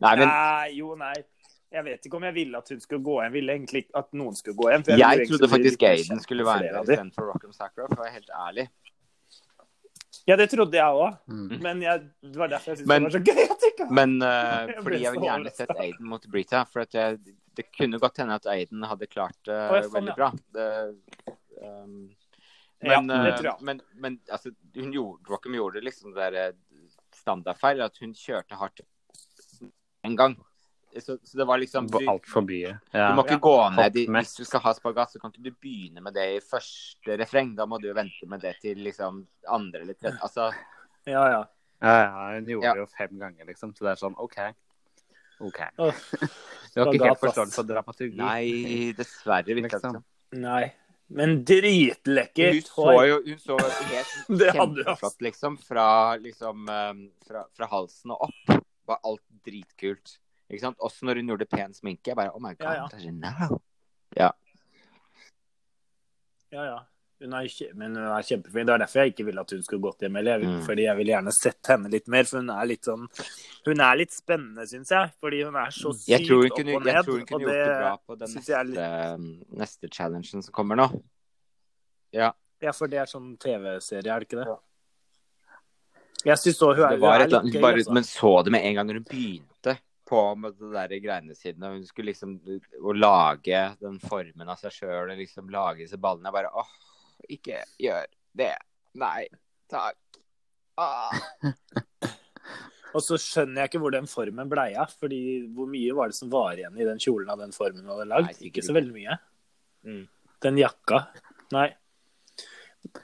Nei, men Nei, jo, nei. Jeg vet ikke om jeg ville at hun skulle gå hjem. Jeg ville egentlig ikke at noen skulle gå hjem. jeg ville trodde faktisk Aiden skulle være med istedenfor Rockham Sacra, for å være helt ærlig. Ja, det trodde jeg òg. Mm. Men jeg, det var derfor jeg syntes det var så gøy Men uh, Jeg fordi jeg ville vil gjerne sett Aiden mot Brita. For at jeg, det kunne godt hende at Aiden hadde klart det uh, ja, sånn, veldig bra. Det, um, Ja, det eh, tror jeg. men, men altså, hun gjorde, Rockham gjorde liksom det der eh, standardfeil, at hun kjørte hardt en gang. Så, så det var liksom Altfor mye. du må ikke gå ned i, Hvis du skal ha spagat, så kan ikke du begynne med det i første refreng. Da må du jo vente med det til liksom andre eller tredje. Altså, Ja, ja. Ja, ja, hun gjorde Ja. det jo fem ganger, liksom. Så det er sånn OK. OK. Åh, Du har ikke helt forståelse for dramaturgi. nei, dessverre. Virker det Liksom. som. Nei. Men Hun så jo hun så helt kjempeflott, liksom. Fra, liksom um, fra, fra halsen og opp. Var alt dritkult. Ikke sant? Også når hun gjorde pen sminke. Jeg bare Oh my god, Ja, ja. det now. Ja, ja. Hun er, men hun er kjempefin. Det er derfor jeg ikke ville at hun skulle gått hjem. Eller Mm. Fordi jeg ville gjerne sett henne litt mer. For hun er litt sånn Hun er litt spennende, syns jeg. Fordi hun er så sykt opp og ned. jeg tror hun kunne gjort det bra på den neste, um, neste challengen som kommer nå. Ja. Ja, for det er sånn TV-serie, er det ikke det? Jeg syns òg hun er, hun er litt annet- gøy, bare, altså. Men så det med en gang når hun begynte på med det der greiene sine. Hun skulle liksom å lage den formen av seg sjøl og liksom lage disse ballene. Jeg bare åh, ikke gjør det. Nei, takk. Ah. Og så skjønner jeg ikke hvor den formen blei av. fordi hvor mye var det som var igjen i den kjolen av den formen du hadde lagd? Nei, ikke så veldig mye. Mm. Den jakka. Nei.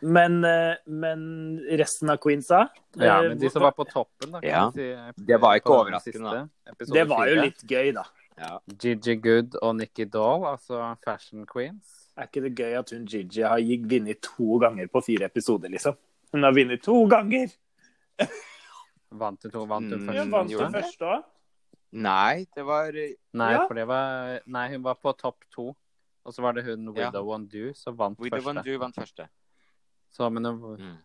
Men, eh, men resten av Queensa Ja, eh, men de som var på toppen, da, kan Ja. si. Det var ikke overraskende, siste Det var jo litt gøy, da. Ja. Gigi Good og Nikki Doll, altså Fashion Queens. Er ikke det gøy at hun Gigi har vunnet to ganger på fire episoder, liksom? Hun har vunnet to ganger! Vant hun, to, vant hun Mm, Hun først? vant hun første òg. Nei, det var Nei, Ja. for det var Nei, hun var på topp to. Og så var det hun Ja. Widow and Do som vant Widow første. Van Du vant første. Så, men hun, Mm.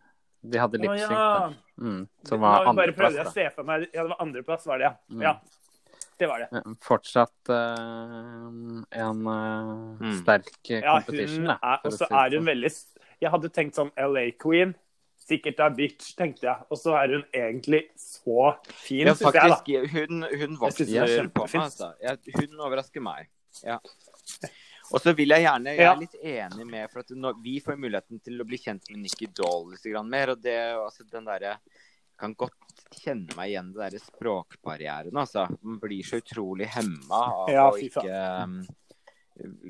de hadde lipsync, ja. da. Mm, som var bare prøvde jeg å andreplass, se for meg Ja, det var andreplass, var det, ja. Mm. Ja. Det var det. Fortsatt uh, en uh, Mm. sterk competition, ja, da. er, og så si er hun sånn. veldig Jeg hadde tenkt sånn LA Queen. Sikkert er bitch, tenkte jeg. Og så er hun egentlig så fin, Ja, syns jeg, da. Hun, hun vokser jeg er på meg, altså. Jeg, hun overrasker meg. Ja. Og så vil jeg gjerne Jeg er litt enig med For at når, vi får muligheten til å bli kjent med Nikki Doll litt mer. Og det altså den derre Kan godt kjenne meg igjen i den derre språkbarrieren, altså. Man blir så utrolig hemma av Ja, å ikke um,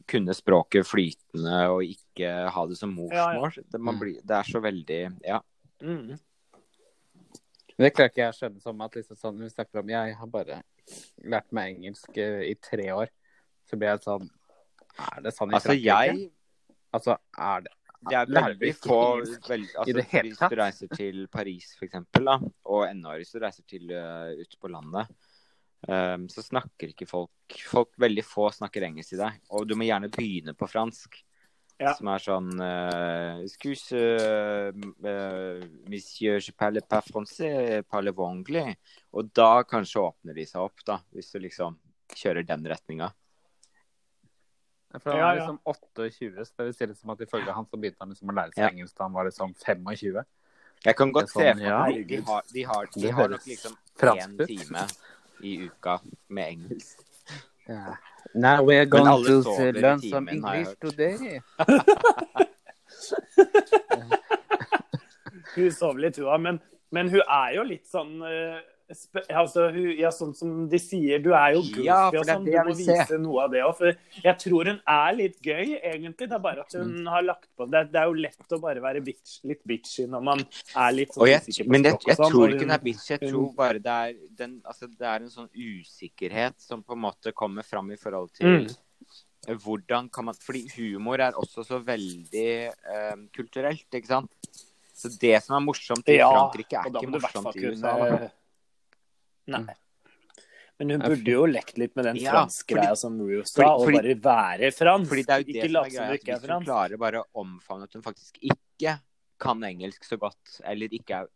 kunne språket flytende og ikke ha det som Ja, ja. morsmål. Det, Mm. blir, det er så veldig Ja. Mm. Det klarer ikke jeg å skjønne som at liksom sånn, vi snakker om Jeg har bare lært meg engelsk eh, i tre år. Så blir jeg sånn Er det sånn i Altså, Frankrike? jeg Altså, er det Det er veldig få vel, altså, Hvis du reiser til Paris, da, og enda hvis du reiser til uh, ute på landet, um, så snakker ikke folk Folk veldig få snakker engelsk i deg. Og du må gjerne begynne på fransk. Ja. Som er sånn uh, Excuse, uh, monsieur, je parle pas français, parle anglais? Og da kanskje åpner de seg opp, da, hvis du liksom kjører den retninga. For han Ja, er liksom 28, så det vil si liksom at ifølge han så begynte han liksom å lære seg Ja. engelsk da han var liksom 25. Jeg kan godt er se for meg ja. de har, de har, de har nok liksom én time i uka med engelsk. Yeah. Now we're going to learn some English today. Hun sover litt, hun òg. Men, men hun er jo litt sånn eh, altså, ja, Sånn som de sier, du er jo goofy Ja, og sånn. Du må vise se. noe av det òg. For jeg tror hun er litt gøy, egentlig. Det er bare at Mm. hun har lagt på det. Det er jo lett å bare være bitch, litt bitchy når man er litt sånn jeg, usikker på men jeg, språk og jeg sånn. tror ikke hun- er bitch. Jeg tror bare det er, den, altså, det er en sånn usikkerhet som på en måte kommer fram i forhold til Mm. hvordan kan man Fordi humor er også så veldig eh, kulturelt, ikke sant? Så det som er morsomt i Ja, Frankrike, er ikke morsomt i USA. Da. Nei. Men hun burde jo lekt litt med den Ja, fransk greia som Rue sa, og bare være fransk. Fordi det er jo det ikke som er greia. at er Hvis hun klarer bare å omfavne at hun faktisk ikke kan engelsk så godt, eller ikke er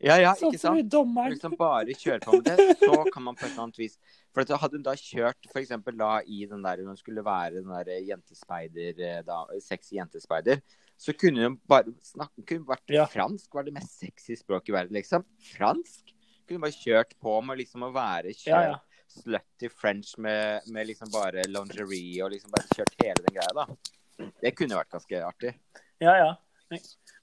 Ja, ja, ikke sant? Liksom bare kjøre på med det, så kan man på et eller annet vis For Hadde hun da kjørt for eksempel da i den der hun skulle være den der jentespeider, eh, da, sexy jentespeider, så kunne hun bare snakke kunne vært Ja. Fransk var det mest sexy språket i verden, liksom. Fransk? Kunne bare kjørt på med liksom å være Ja, kjørt ja. slutty French med, med liksom bare lingerie og liksom bare kjørt hele den greia, da. Det kunne vært ganske artig. Ja, ja. Men-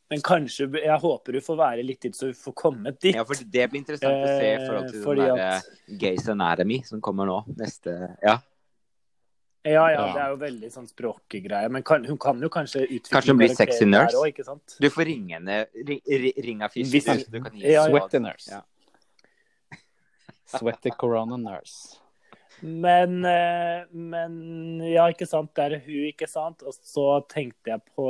Men kanskje Jeg håper du får være litt dit, så du får komme dit. Ja, for det blir interessant å se i forhold til Eh, den derre der at- eh, Gays Anatomy som kommer nå. Neste Ja. Ja, ja, Ja. det er jo veldig sånn språkgreie. Men kan, hun kan jo kanskje utvikle Kanskje hun blir sexy nurse? også, ikke sant? Du får ringe henne. Ring, ring, ring affiche. Hvis- du, kan gi Ja, henne ja. Sweaty nurse. Ja. Sweaty corona nurse. Men, eh, men ja, ikke sant. Det er hun, ikke sant. Og så tenkte jeg på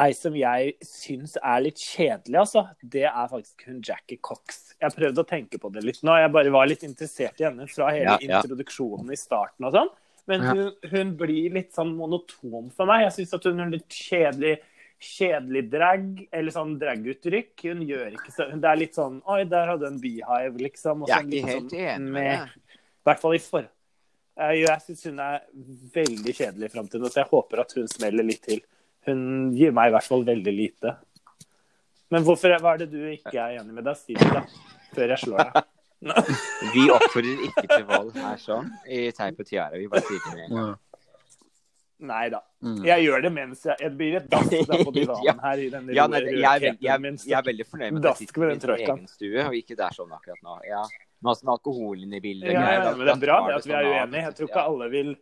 ei som jeg syns er litt kjedelig, altså. Det er faktisk hun Jackie Cox. Jeg prøvde å tenke på det litt nå. Jeg bare var litt interessert i henne fra hele Ja, ja. introduksjonen i starten og sånn. Men hun, hun blir litt sånn monoton for meg. Jeg syns at hun er litt kjedelig. Kjedelig drag, eller sånn draguttrykk. Hun gjør ikke så Det er litt sånn Oi, der hadde hun beehive, liksom. og Jeg er sånn ikke helt sånn enig med det. i hvert fall i for... Jeg, jeg syns hun er veldig kjedelig i framtiden, så jeg håper at hun smeller litt til. Hun gir meg i hvert fall veldig lite. Men hvorfor hva er det du ikke er enig med deg? Si det, da. Før jeg slår deg. Vi oppfordrer ikke til vold her sånn i Teip og Tiara. Vi bare sier det med en gang. Nei da. Mm. Jeg gjør det mens jeg jeg blir et dass der på divanen Ja. her i denne Ja, nei, jeg, er jeg, er- jeg er veldig fornøyd med at jeg sitter i min egen stue, og ikke der sånn akkurat nå. Ja. Nå med alkohol inne i bildet. Ja, ja, men det er bra det at vi er sånn uenige. Jeg tror ikke alle vil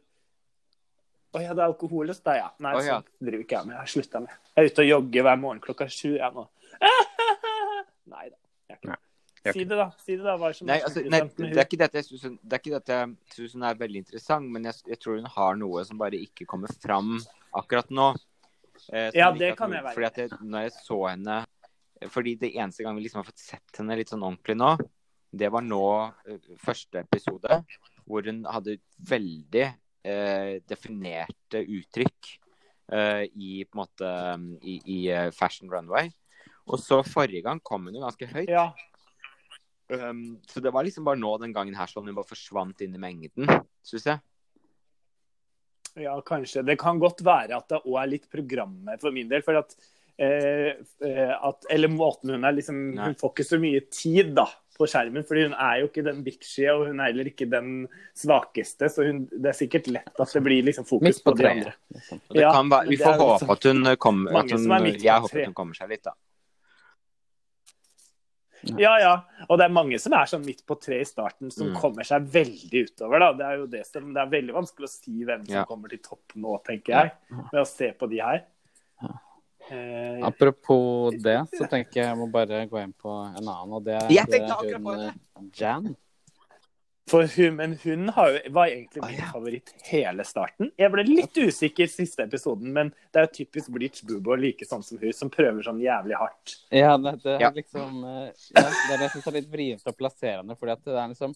Å ja, det er alkohol hos deg, ja. Nei, oh, sånn driver ikke jeg med. Jeg har slutta med. Jeg er ute og jogger hver morgen klokka sju, jeg nå. Nei da. jeg er ikke. Nei, jeg er Si det, da. Si det da. Nei, altså, nei, det er ikke dette jeg syns hun, hun er veldig interessant, men jeg, jeg tror hun har noe som bare ikke kommer fram akkurat nå. Eh, Ja, det kan jeg være Fordi at jeg, når jeg så henne Fordi det eneste gang vi liksom har fått sett henne litt sånn ordentlig nå, det var nå eh, første episode, hvor hun hadde veldig eh, definerte uttrykk eh, i på en måte i, i eh, Fashion Runway. Og så forrige gang kom hun jo ganske høyt. Ja. Um, så det var liksom bare nå den gangen her sånn hun bare forsvant inn i mengden, syns jeg. Ja, kanskje. Det kan godt være at det òg er litt programmet for min del. For at, eh, eh, at Eller måten hun er liksom Nei. Hun får ikke så mye tid da på skjermen. fordi hun er jo ikke den bitchy, og hun er heller ikke den svakeste. Så hun, det er sikkert lett at det blir liksom fokus på, på de andre. liksom. Det Ja, kan være, vi får håpe at hun kommer at hun, som er midt på Jeg håper at hun kommer seg litt, da. Ja, ja. Og det er mange som er sånn midt på tre i starten, som Mm. kommer seg veldig utover. da. Det er jo det som, det er veldig vanskelig å si hvem som Ja. kommer til topp nå, tenker jeg. ved å se på de her. Eh, Apropos det, så tenker jeg jeg må bare gå inn på en annen, og det er hun Jan. For hun, men hun har jo, var egentlig min Ah, ja. favoritt hele starten. Jeg ble litt usikker siste episoden, men det er jo typisk Bleach Boobo like sånn som hun, som prøver sånn jævlig hardt. Ja, det, det er Ja. liksom eh, ja, Det er det jeg syns er litt vrient og plasserende, fordi at det er liksom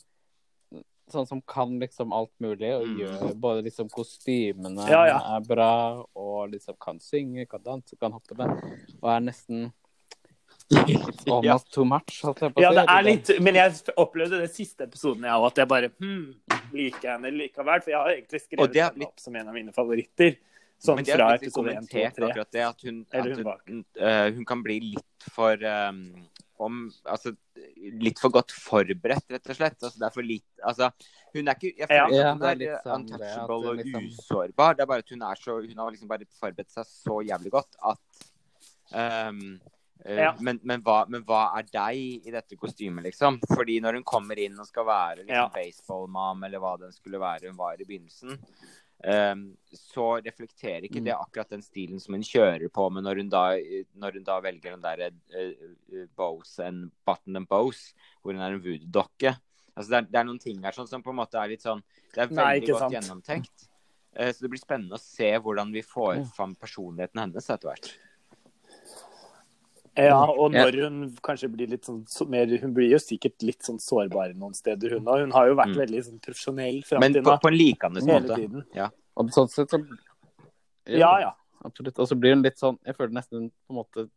sånn som kan liksom alt mulig, og Mm. gjør både liksom kostymene Ja, ja. er bra, og liksom kan synge, kan danse, kan hoppe med, og er nesten almost too much, holdt jeg på å Ja, det er litt, men jeg opplevde det siste episoden jeg òg, at jeg bare hmm, liker henne likevel. For jeg har egentlig skrevet henne blitt- opp som en av mine favoritter. Sånn Men det fra episode 1, 2 3. akkurat det, at hun, Eller at hun hun, uh, hun kan bli litt for um, om, altså, litt for godt forberedt, rett og slett. Altså, det er for litt altså, Hun er ikke Jeg føler Ja, hun er er, sånn det, untouchable hun og liksom- usårbar. Det er bare at hun er så Hun har liksom bare forberedt seg så jævlig godt at um, Ja. men, men, hva, men hva er deg i dette kostymet, liksom? Fordi når hun kommer inn og skal være liksom, Ja. baseballmam, eller hva den skulle være hun var i begynnelsen, um, så reflekterer ikke Mm. det akkurat den stilen som hun kjører på med når hun da, når hun da velger den derre uh, Bose and Button and Bose, hvor hun er en voodoo-dokke. Altså, det, er, det er noen ting her sånn, som på en måte er litt sånn Det er veldig Nei, godt sant. gjennomtenkt. Uh, så det blir spennende å se hvordan vi får Ja. fram personligheten hennes etter hvert. Ja, og når hun kanskje blir litt sånn så mer Hun blir jo sikkert litt sånn sårbar noen steder, hun òg. Hun har jo vært Mm. veldig sånn profesjonell fram til på, Men på en likende måte. tiden. Og sånn sett så Ja, ja. Absolutt. Og så blir hun litt sånn Jeg føler nesten på en måte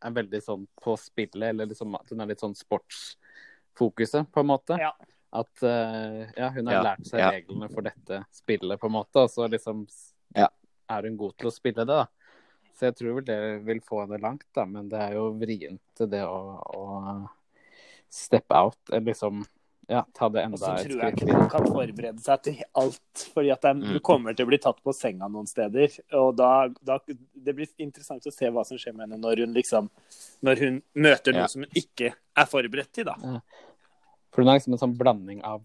er veldig sånn på spillet, eller liksom at hun er litt sånn sportsfokuset, på en måte. Ja. At uh, ja, hun har Ja, lært seg ja. reglene for dette spillet, på en måte, og så liksom Ja. er hun god til å spille det, da. Så jeg tror vel det vil få henne langt, da. Men det er jo vrient det å, å steppe out, eller liksom ja, ta det Og så tror jeg ikke videre. hun kan forberede seg til alt. fordi at det er- Mm. du kommer til å bli tatt på senga noen steder. Og da, da Det blir interessant å se hva som skjer med henne når hun liksom Når hun møter noe Ja. som hun ikke er forberedt til, da. For hun er liksom en sånn blanding av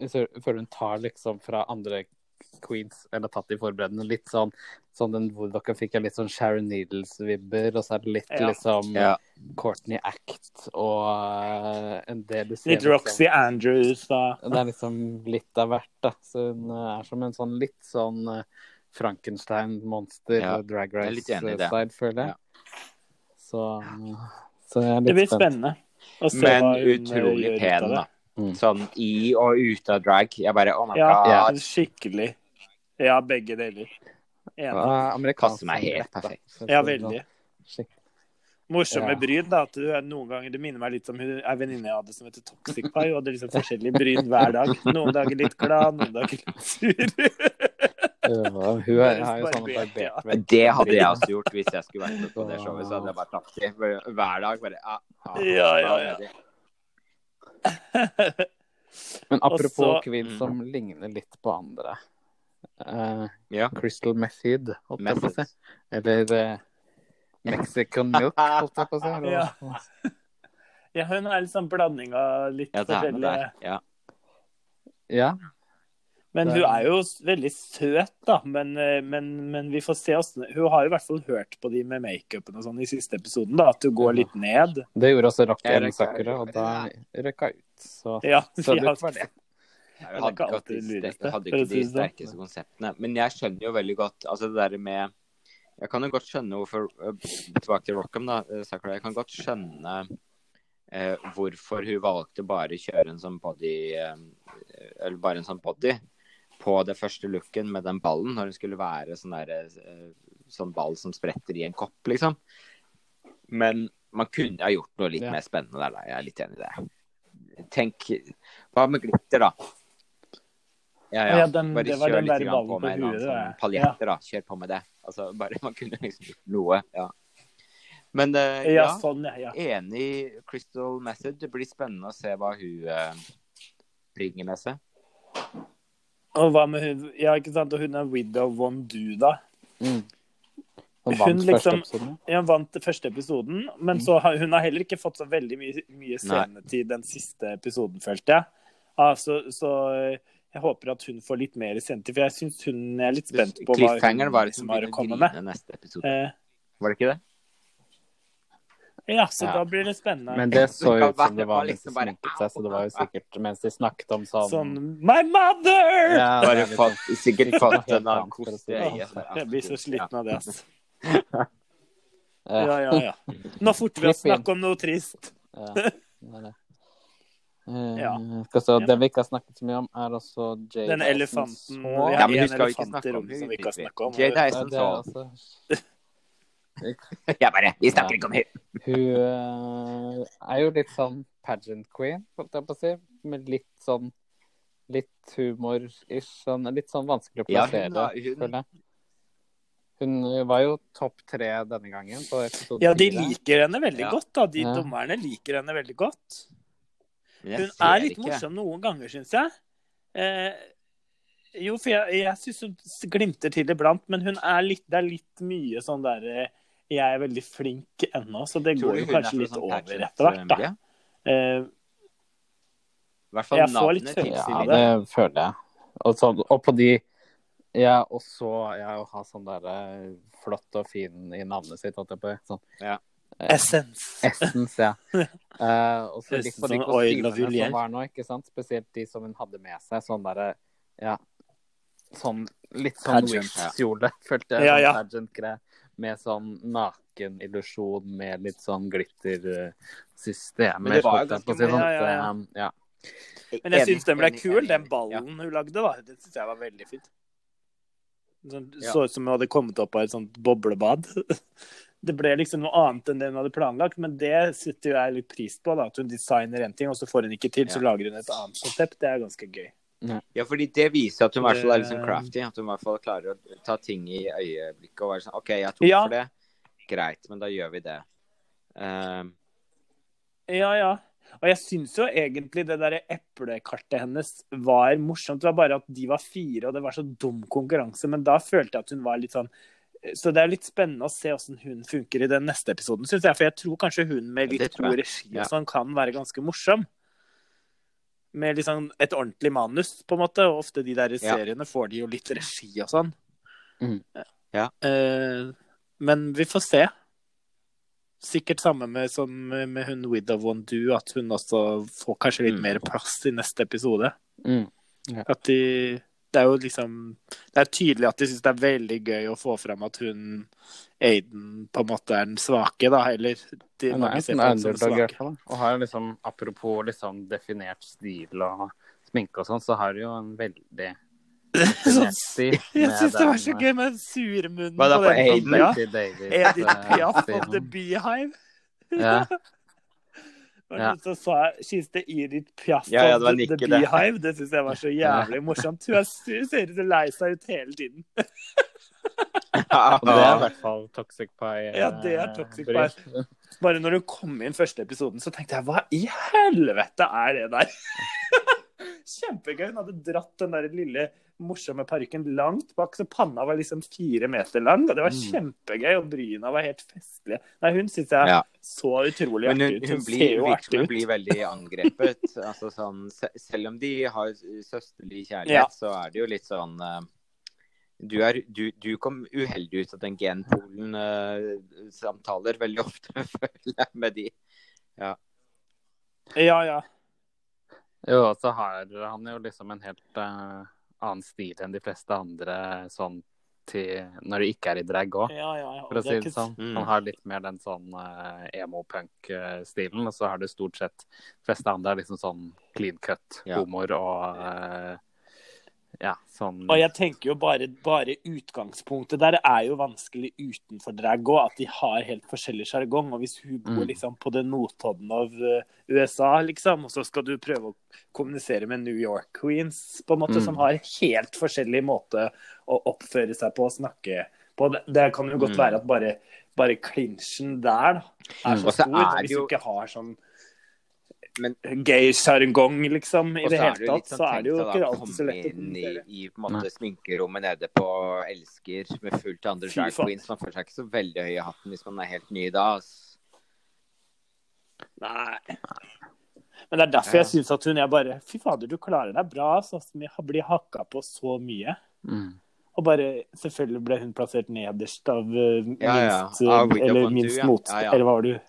Før hun tar liksom fra andre queens, eller tatt i forberedende, litt sånn sånn den hvor dere fikk litt sånn Sharon Needles-vibber, og så er det litt Ja. liksom Ja. Courtney Act og eh, en del du ser Litt Roxy Andrews da. Liksom, det er liksom litt av hvert, da. Så hun eh, er som en sånn litt sånn eh, Frankenstein-monster, Ja, Drag litt. Race-style, føler jeg. Så, så jeg er Det blir spent. spennende Men utrolig pen, da. Mm. Sånn i og ute av drag. Jeg bare Oh my Ja, god. skikkelig. Ja, begge deler. Enig. Amerikansk meg helt perfekt. Ja, veldig. Morsomme Ja. bryn, da. At du er noen ganger Det minner meg litt om hun er venninne jeg hadde som heter Toxic Pie. Og hadde liksom forskjellige bryn hver dag. Noen dager litt glad, noen dager litt sur. Ja, hun er, har jo sånn Barbert, ja. Det hadde jeg også gjort hvis jeg skulle vært med på det showet. Så hadde jeg bare tatt det hver dag. Bare, ah, ah, Ja, ja, ah, ja. Men apropos Også... kvinner som ligner litt på andre. Eh, Ja. Crystal Method, holdt jeg på å si. Eller uh, Mexican Milk, holdt jeg på å si. Ja. Ja, hun er litt sånn blanding av litt Ja, det forskjellige. Ja. Ja. Men Det- hun er jo veldig søt, da. Men, eh, men, men vi får se åssen Hun har i hvert fall hørt på de med makeupen og sånn i siste episoden, da. At hun går litt ned. Det gjorde også Rakel Sakura, og da røkka ut. Så, Ja, så ja. lurt var det. Jeg hadde ikke alltid de, sterke- hadde ikke de sånn. sterkeste konseptene. Men jeg skjønner jo veldig godt altså det der med Jeg kan jo godt skjønne hvorfor øh, Tilbake til Rockham, da. øh. Jeg kan godt skjønne eh, hvorfor hun valgte bare å kjøre en sånn body eh, Eller bare en sånn body på det første looken med den ballen, når hun skulle være sånn der, eh, sånn ball som spretter i en kopp, liksom. Men man kunne ha gjort noe litt Ja. mer spennende der, da. Jeg er litt enig i det. Tenk Hva med glitter, da? Ja, ja. Ja, den- bare det kjør litt der på på med en annen sånn paljetter, da. Kjør på med det. Altså, bare Man kunne liksom gjort noe. Ja. Men uh, Ja, ja, sånn, ja. ja. enig Crystal Method. Det blir spennende å se hva hun uh, bringer med seg. Og hva med hun Ja, ikke sant. Og hun er widow von du, da. Mm. Hun Hun vant liksom- episoden. Ja, vant første episoden, men Mm. så har, hun har heller ikke fått så veldig mye, mye scenetid den siste episoden, følte jeg. Ah, så, så jeg håper at hun får litt mer senter, for jeg syns hun er litt spent på hva hun var liksom har å komme med. neste episode. Eh, Var det ikke det? ja, så Ja. da blir det spennende. Men det så ut som det var litt var mens de liksom bare- sminket seg, så det var jo sikkert mens de snakket om sånn Sånn My mother! Ja, Bare falt, sikkert falt fått noe en annen for å koste si i øyet. sånn. Jeg blir så sliten av det, ass. Ja. Ja, ja. Nå forter vi oss Klipp snakke om noe trist. Ja, det er det. Eh, Ja. Skal så, det vi ikke har snakket så mye om, er også Jay Den elefanten så- Ja, men du skal jo ikke snakke om rommet som vi ikke har om. Jade Ja, Dyson også Jeg bare Vi snakker ikke om hun! Hun eh, er jo litt sånn pageant queen, holdt jeg på å si. Med litt sånn litt humor-ish. Sånn, litt sånn vanskelig å Ja, hun plassere, hun- føler jeg. Hun var jo topp tre denne gangen. På Ja, de liker henne veldig Ja. godt, da. De Ja. dommerne liker henne veldig godt. Jeg Hun er litt ikke. morsom noen ganger, syns jeg. Eh, jo, for jeg, jeg syns hun glimter til iblant, men hun er litt, det er litt mye sånn der eh, Jeg er veldig flink ennå, så det går jo kanskje litt sånn over etter hvert, da. Eh, I hvert fall Jeg får litt følelse Ja, det. Ja, det føler jeg. Og, så, og på de Ja, og så ja, å ha sånn derre flott og fin i navnet sitt, holdt jeg på. Sånn essence. Essence, ja. uh, og så litt for de Sånn kostymene som var nå, ikke sant. Spesielt de som hun hadde med seg. Sånn derre Ja. Sånn litt sånn Wish-kjole, følte jeg. Ja, sånn ja. pageant-greie. Med sånn nakenillusjon med litt sånn. Men det var jo ganske si, sånn, Ja, ja, ja. Men jeg syns den ble kul, den ballen hun lagde, da. Det syns jeg var veldig fint. Sånn, Så ut som hun hadde kommet opp av et sånt boblebad. Det ble liksom noe annet enn det hun hadde planlagt, men det setter jo jeg litt pris på. da, At hun designer en ting, og så får hun ikke til, så Ja. lager hun et annet konsept. Det er ganske gøy. Ja, fordi det viser at hun i hvert fall er sånn crafty. At hun i hvert fall klarer å ta ting i øyeblikket og være sånn OK, jeg tok Ja. for det. Greit, men da gjør vi det. Um, Ja, ja. Og jeg syns jo egentlig det der eplekartet hennes var morsomt. Det var bare at de var fire, og det var så dum konkurranse. Men da følte jeg at hun var litt sånn Så det er litt spennende å se hvordan hun funker i den neste episoden, syns jeg. For jeg tror kanskje hun med litt god regi Ja. og sånn kan være ganske morsom. Med liksom et ordentlig manus, på en måte. Og ofte de der Ja. seriene får de jo litt regi og sånn. Mm. Ja. Uh, men vi får se. Sikkert samme med, som med hun Widow One Do, at hun også får kanskje litt Mm. mer plass i neste episode. Mm. At de Det er jo liksom Det er tydelig at de syns det er veldig gøy å få fram at hun Aiden på en måte er den svake, da. Eller de Hun er en underdog, i hvert fall. Og har liksom, apropos liksom definert stil og sminke og sånn, så har hun jo en veldig. Jeg syns det var så gøy med den sure da, på den Aiden? ja. Edith eh, Piaf of the Beehive. Ja. Ja. Så sa jeg She's the Edith Piaf Ja, ja, det var the, the nikket, det. Beehive. Det syns jeg var så jævlig morsomt. Hun er- ser ut som lei seg ut hele tiden. Ja, det er i hvert fall Toxic Pie. Ja, det er eh, Toxic Pie. Bare når du kom inn første episoden, så tenkte jeg hva i helvete er det der? kjempegøy. Hun hadde dratt den der lille morsomme parykken langt bak, så panna var liksom fire meter lang. Og det var Mm. kjempegøy, og bryna var helt festlige. Nei, hun syns jeg Ja. så utrolig hun, artig ut. hun blir, ser jo artig ut. hun blir veldig angrepet. altså sånn, selv om de har søsterlig kjærlighet, Ja. så er det jo litt sånn eh, du, er, du, du kom uheldig ut av den genpolen-samtaler veldig ofte, føler jeg, med de. Ja, ja. Jo, og så har han jo liksom en helt eh, annen stil enn de fleste andre sånn til når du ikke er i drag òg, ja, ja, ja. for å si det sånn. Mm. Han har litt mer den sånn uh, emo-punk-stilen, og så har du stort sett de fleste andre er liksom sånn clean cut Ja. humor og eh, ja, sånn Og jeg tenker jo bare, bare utgangspunktet der er jo vanskelig utenfor drag òg, at de har helt forskjellig sjargong. Og hvis hun bor Mm. liksom på den Notodden av eh, USA, liksom, og så skal du prøve å kommunisere med New York Queens, på en måte, Mm. som har helt forskjellig måte å oppføre seg på og snakke på. Det, det kan jo godt Mm. være at bare, bare klinsjen der da, er Mm. så stor. er jo... Hvis du ikke har sånn Men- gay sjargong, liksom, i det hele tatt, sånn så er det jo ikke da alltid så lett å inn i, i på en måte sminkerommet nede på Elsker med fullt av andre drag queens. Man føler seg ikke så veldig høy i hatten hvis man er helt ny da. Nei. Men det er derfor Ja. jeg syns at hun er bare Fy fader, du klarer deg bra, sånn som jeg blir hakka på så mye. mm. Og bare Selvfølgelig ble hun plassert nederst av eh, minst Ja, ja. Ah, Eller minst ja. mot... Ja, ja. Eller hva var det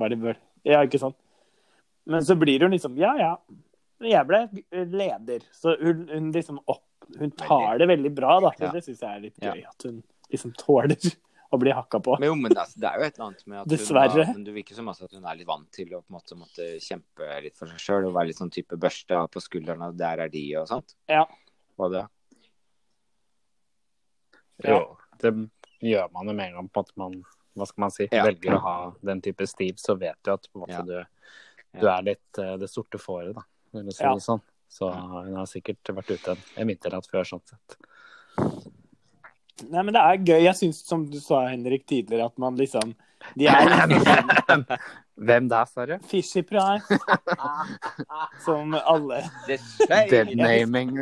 er det vel Ja, ikke sant? Men så blir hun liksom Ja, ja. Jeg ble leder. Så hun, hun liksom opp Hun tar det veldig bra, da. Så Ja. det syns jeg er litt Ja. gøy. At hun liksom tåler å bli hakka på. Men jo, men altså, det er jo et eller annet med at Dessverre. hun du virker som altså at hun er litt vant til å på en måte måtte kjempe litt for seg sjøl og være litt sånn type børste på skuldrene, og der er de og sånt. Ja. Og det. Ja. Jo, det gjør man jo med en gang på at man hva skal man si, Ja. velger å ha den type stil, så vet du at på en måte Ja. du, du er litt eh, det sorte fåret, da. For du si Ja. det sånn. Så hun har sikkert vært ute en, en vinternatt før, sånn sett. Nei, men det er gøy. Jeg syns, som du sa, Henrik, tidligere, at man liksom De er liksom Hvem der, sa du? Fishy Price. Som alle Deadnaming.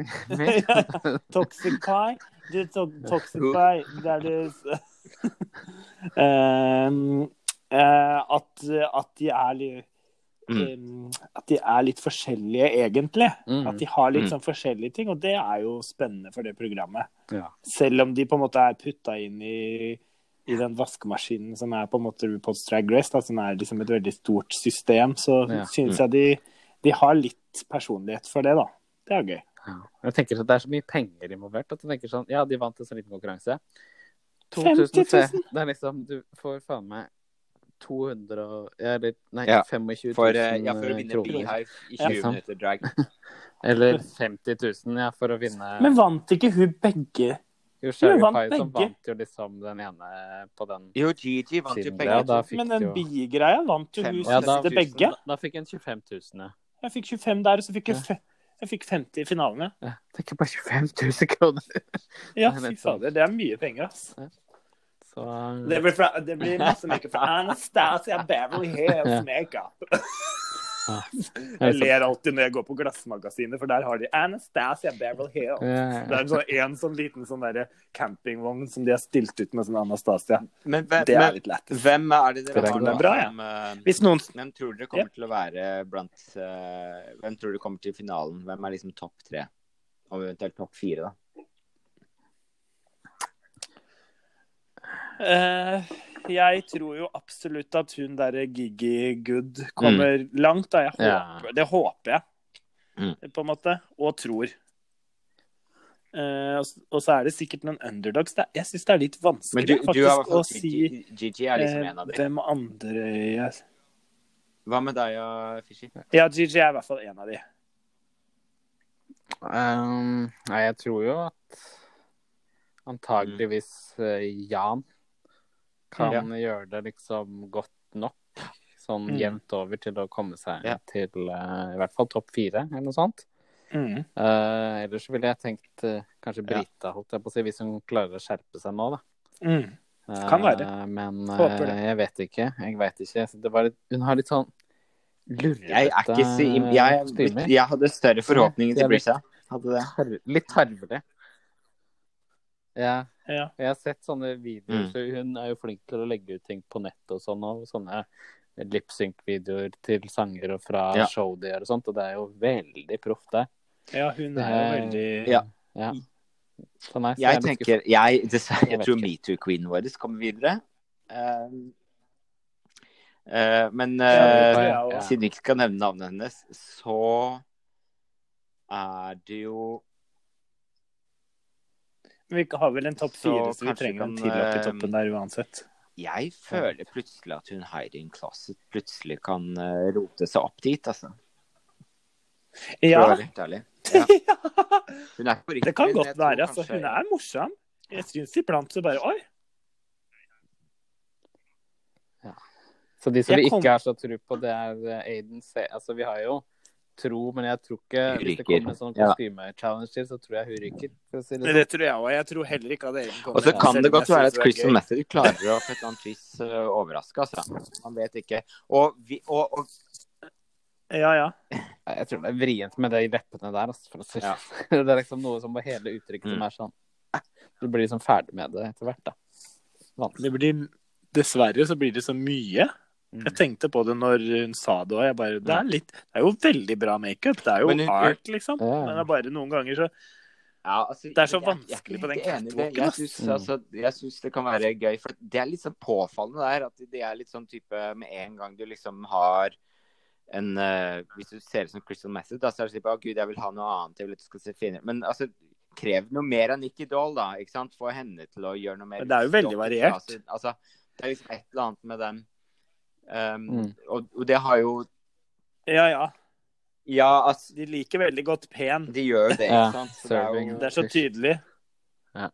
Toxic Pie. Det er to Toxic Pie der det um, eh, at, at de er um, At de er litt forskjellige, egentlig. Mm. At de har litt Mm. sånn forskjellige ting, og det er jo spennende for det programmet. Ja. Selv om de på en måte er putta inn i, i den vaskemaskinen som er på en måte RuPaul's Drag Race, da, som er liksom et veldig stort system, så Ja. syns jeg de, de har litt personlighet for det, da. Det er gøy. Ja. Jeg tenker at Det er så mye penger involvert. at jeg tenker sånn, Ja, de vant en sånn liten konkurranse. 50 000. Det er liksom Du får faen meg 200 Eller nei, Ja, 25 000 For, eh, ja, for å vinne. Beehive i 20 ja. minutter drag. Eller 50 000, ja, for å vinne Men vant ikke hun begge? Jo, Sherry hun vant Pie som vant jo liksom den ene på den Jo, Gigi vant jo begge. Ja, Men de den bi-greia vant jo hun Ja, da- siste begge. Da, da fikk hun 25 000, ja. Jeg fikk 25 der, og så fikk jeg, ja. jeg fikk 50 i finalen, ja. Det er ikke bare 25 000 kroner. Ja, fy fader, det er mye penger, ass. Så Det blir, fra, det blir masse makeup fra Anastasia Beverly Hills Makeup. Jeg ler alltid når jeg går på Glassmagasinet, for der har de Anastasia Beverly Hills. Det er en sånn, en sånn liten sånn campingvogn som de har stilt ut med sånn Anastasia. Men, hvem, Det er litt lett. hvem er det dere er har bra, ja. om, eh, Hvis noen Hvem tror dere kommer til å være blant uh, Hvem tror dere kommer til finalen? Hvem er liksom topp tre? Og eventuelt topp fire, da. Eh, jeg tror jo absolutt at hun derre Gigi Good kommer langt. Da. Jeg håper, Ja. Det håper jeg, Mm. på en måte. Og tror. Eh, og og så er det sikkert noen underdogs. Er- jeg syns det er litt vanskelig du, faktisk du å si Gigi, er liksom eh, en av dem. hvem andre jeg... Hva med deg og Fishy? Ja, Gigi er i hvert fall en av de. Um, nei, jeg tror jo at antageligvis uh, Jan kan Ja. gjøre det liksom godt nok. Sånn Mm. jevnt over til å komme seg Ja. til uh, i hvert fall topp fire, eller noe sånt. Mm. Uh, ellers ville jeg tenkt uh, kanskje. Brita, holdt jeg på å si, hvis hun klarer å skjerpe seg nå, da. Mm. Kan være. Men Håper eh, jeg vet ikke. Jeg vet ikke. Det var litt, hun har litt sånn lurvete Jeg er ikke så im- jeg, kostymer. jeg hadde større forhåpninger er til Brita. Det. Litt tarvelig. Ja, Ja. jeg har sett sånne videoer, Mm. så hun er jo flink til å legge ut ting på nett og sånn, og sånne lipsync-videoer til sanger og fra Ja. show de gjør og sånt, og det er jo veldig proft det. ja, hun er jo veldig Ja. Ja. For meg, så Jeg litt tenker Jeg, dessverre, Jeg jeg tror metoo-queenen vår kommer videre. Um, uh, men Ja, eh, jeg også. siden vi ikke skal nevne navnet hennes, så er det jo Vi har vel en topp fire, så vi trenger en til opp i eh, toppen der uansett. Jeg føler plutselig at hun hiding closet plutselig kan eh, rote seg opp dit, altså. Ja. Ja. Hun er ikke det kan godt være. Altså, hun er morsom. Jeg syns iblant så bare Oi! Så de som vi kom- ikke har så tro på, det er eh, Aiden C. Altså, vi har jo tro, men jeg tror ikke Hun Hvis det kommer en sånn kostyme-challenge til, så tror jeg hun ryker. For å si det sånn. det tror jeg òg. Jeg tror heller ikke at Ellen kommer. Og så kan det godt være at Christian. Method klarer å på et eller annet vis øh, overraske, altså. Man vet ikke. Og, vi, og, og Ja, ja. Jeg tror det er vrient med de leppene der. Altså, for å si. det Ja. sånn. Det er liksom noe som på hele uttrykket Mm. som er sånn eh, Du blir liksom ferdig med det etter hvert, da. Vanskelig. Det blir, dessverre så blir det så mye. Mm. Jeg tenkte på det når hun sa det òg. Det, er litt- det er jo veldig bra makeup. Det er jo Men hun- art, liksom. Ja. Men det er bare noen ganger så Ja, altså, Det er så jeg- jeg vanskelig ikke på den catwalken, Jeg syns, altså, syns det kan være gøy, for det er litt sånn påfallende der. At det er litt sånn type med en gang du liksom har en uh, Hvis du ser ut som Crystal Method, da så er det sånn Å, gud, jeg vil ha noe annet. Jeg vil at du skal se finere Men altså, krev noe mer av Nikki Doll, da. ikke sant? Få henne til å gjøre noe mer. Men det er jo veldig variert. Altså, altså, det er liksom et eller annet med den. Um, Mm. og, og det har jo Ja, ja. Ja, altså De liker veldig godt pen. De gjør jo det, Ja, ikke sant? Så det er jo Det er så tydelig. Ja.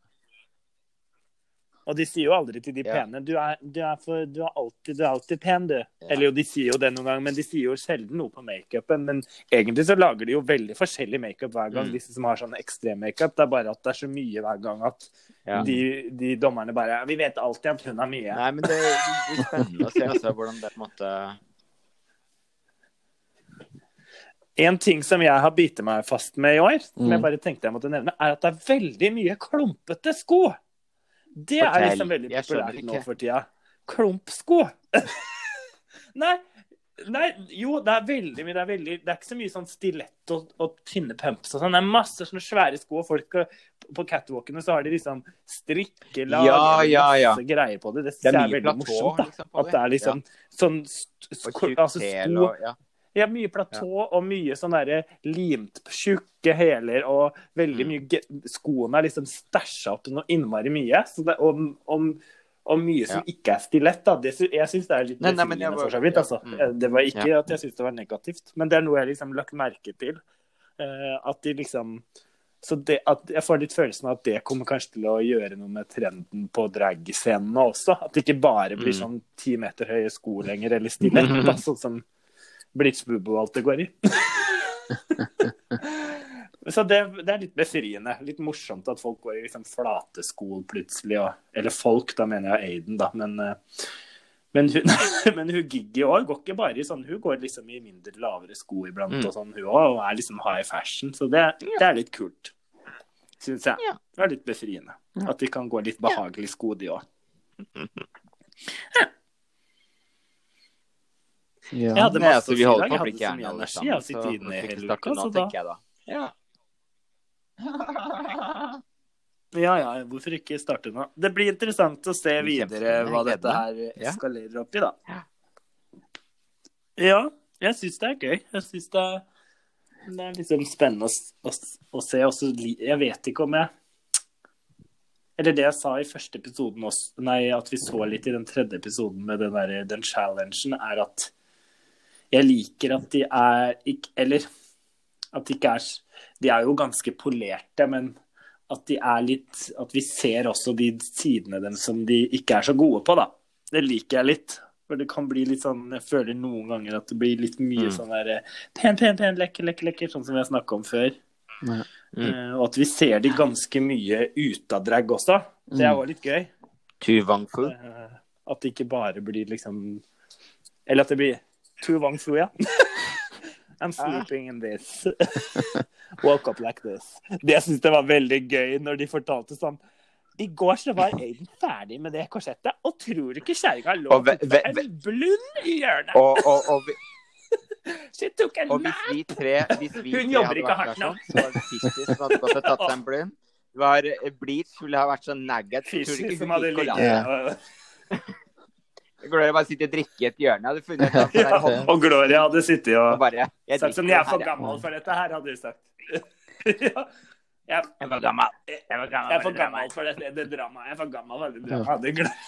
Og de sier jo aldri til de pene du er, du, er for, du, er alltid, du er alltid pen, du. Eller jo, de sier jo det noen ganger, men de sier jo sjelden noe på makeupen. Men egentlig så lager de jo veldig forskjellig makeup hver gang, Mm. disse som har sånn ekstrem makeup. Det er bare at det er så mye hver gang at de, de dommerne bare Vi vet alltid at hun har mye. Nei, men det blir spennende å se altså, hvordan det på en måte En ting som jeg har bitt meg fast med i år, som jeg Mm. bare tenkte jeg måtte nevne, er at det er veldig mye klumpete sko. Det er liksom veldig populært nå for tida. Klumpsko. nei, nei, jo, det er veldig mye. Det er, veldig, det er ikke så mye sånn stilett og, og tynne pumps og sånn. Det er masse sånne svære sko. og Folk på catwalkene så har de liksom strikkelag Ja, eller ja, ja. masse greier på det. Det Det er er veldig platå morsomt. da. liksom, At det er liksom sånn st- Og tjukk altså sko og ja. Ja, mye platå og mye sånn derre limt tjukke hæler og veldig Mm. mye Skoene er liksom stæsja opp noe innmari mye. Så det, og, og, og mye som Ja. ikke er stilett. Da. Det, jeg syns det er litt Nei, nei, men jeg befriende var- for så vidt. ja, Altså. mm. Det var ikke at jeg syns det var negativt, men det er noe jeg liksom lagt merke til. Uh, at de liksom så det, jeg får litt følelsen av at det kommer kanskje til å gjøre noe med trenden på dragscenene også. At det ikke bare blir Mm. sånn ti meter høye sko lenger, eller stillhet. da, sånn som Blitzbubo det går i. Så det, det er litt befriende. Litt morsomt at folk går i liksom flate sko plutselig. Og, eller folk, da mener jeg Aiden, da. Men, eh, men hun, men hun Giggy òg går ikke bare i sånn Hun går liksom i mindre lavere sko iblant Mm. og sånn, hun òg. Og er liksom high fashion. Så det, det er litt kult, syns jeg. Ja. Det er litt befriende. At de kan gå litt behagelig sko, de òg. Ja. Jeg hadde Nei, masse altså, å vi holder på å bli gærne alle sammen. så inne vi i hele starte nå, tenker jeg da. Ja. Ja, ja, hvorfor ikke starte nå? Det blir interessant å se videre hva dette her Ja. eskalerer opp i, da. Ja. Ja, jeg syns det er gøy. Jeg syns det, det er liksom spennende å, å, å se. Også, jeg vet ikke om jeg Eller det jeg sa i første episoden også, nei, at vi så litt i den tredje episoden med den, der, den challengen, er at jeg liker at de er ikke Eller at de ikke er De er jo ganske polerte, men at de er litt At vi ser også de sidene dem som de ikke er så gode på, da. Det liker jeg litt. For det kan bli litt sånn Jeg føler noen ganger at det blir litt mye Mm. sånn der pen, pen, pen, lekker, lekker, lekker, sånn som vi har snakka om før. Mm. Uh, og at vi ser de ganske mye utadrag også. Det er òg jo litt gøy. Tyvangfu. Wang Eh, at det ikke bare blir liksom Eller at det blir To long Fu, ja. I'm sleeping in this. Woke up like this. Det syns jeg var veldig gøy når de fortalte sånn I går så var Aiden ferdig med det korsettet, og tror ikke kjerringa lå Og ve- og ve- en blund i hjørnet. Og, og, og, vi- She took a og hvis vi tre, hvis vi Hun tre jobber ikke hardt nok. sånn, så var det Fishy som hadde gått og tatt seg en blund. Det var eh, Bleach skulle ha vært sånn nagget. du Fishy ikke som hun hadde ligget. Gloria bare sitter og drikker i et hjørne. Hadde funnet et ja, Og Gloria hadde sittet og og bare jeg sagt som Jeg er for gammel for dette her, hadde du sagt. ja. Jeg er for gammel. Jeg er for gammel for dette det dramaet. Jeg er for gammel for dette dramaet.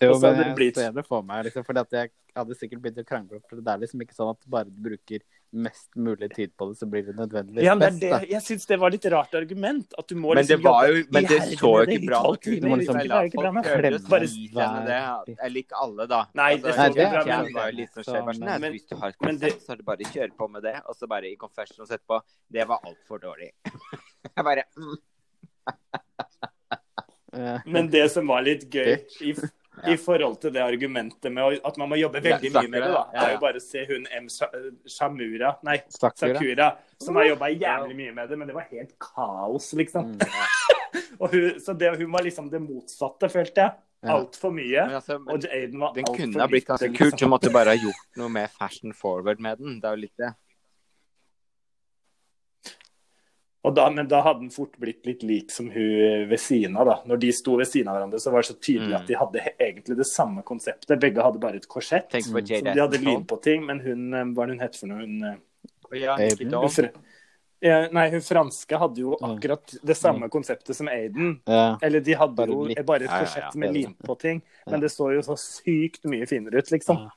Jo, så men det jeg blitt- ser det for meg, liksom, fordi at jeg hadde sikkert begynt å krangle. For det er liksom ikke sånn at bare du bruker mest mulig tid på det, så blir det nødvendigvis Ja, best. det, jeg syns det var litt rart argument. At du må Men det liksom var jo Men det så jo ikke bra ut. Du må liksom bra nok. Føles Bare- det. Eller ikke alle, da. Nei, det Altså, så ikke bra, men- var jo litt sånn skjev. Men- Hvis du har et men konsept, så er det bare å kjøre på med det. Og så bare i confessions etterpå Det var altfor dårlig. Jeg bare mm. Men det som var litt gøy Bitch. I, i forhold til det argumentet med at man må jobbe veldig Ja, mye med det, da, Det er jo bare å se hun M. Shamura Nei, Sakura. Sakura, som har jobba jævlig mye med det, men det var helt kaos, liksom. Mm. Og hun, så det, hun var liksom det motsatte, følte jeg. Ja. Altfor mye. Men altså, men Og Aiden var den altfor kunne ha blitt ganske kult. liksom. kult. Du måtte bare ha gjort noe med fashion forward med den. Det er jo litt det. Og da, men da hadde den fort blitt litt lik som hun ved siden av. da. Når de sto ved siden av hverandre, så var det så tydelig Mm. at de hadde egentlig det samme konseptet. Begge hadde bare et korsett. som Mm. Så de hadde lyd på ting, men hun eh, Hva er det hun het for noe? Hun, eh, Ja, nei, hun franske hadde jo akkurat det samme konseptet som Aiden. Ja. Eller de hadde Bare jo litt- bare et Ja, ja, ja. korsett med lim på ting, Ja. men det så jo så sykt mye finere ut, liksom.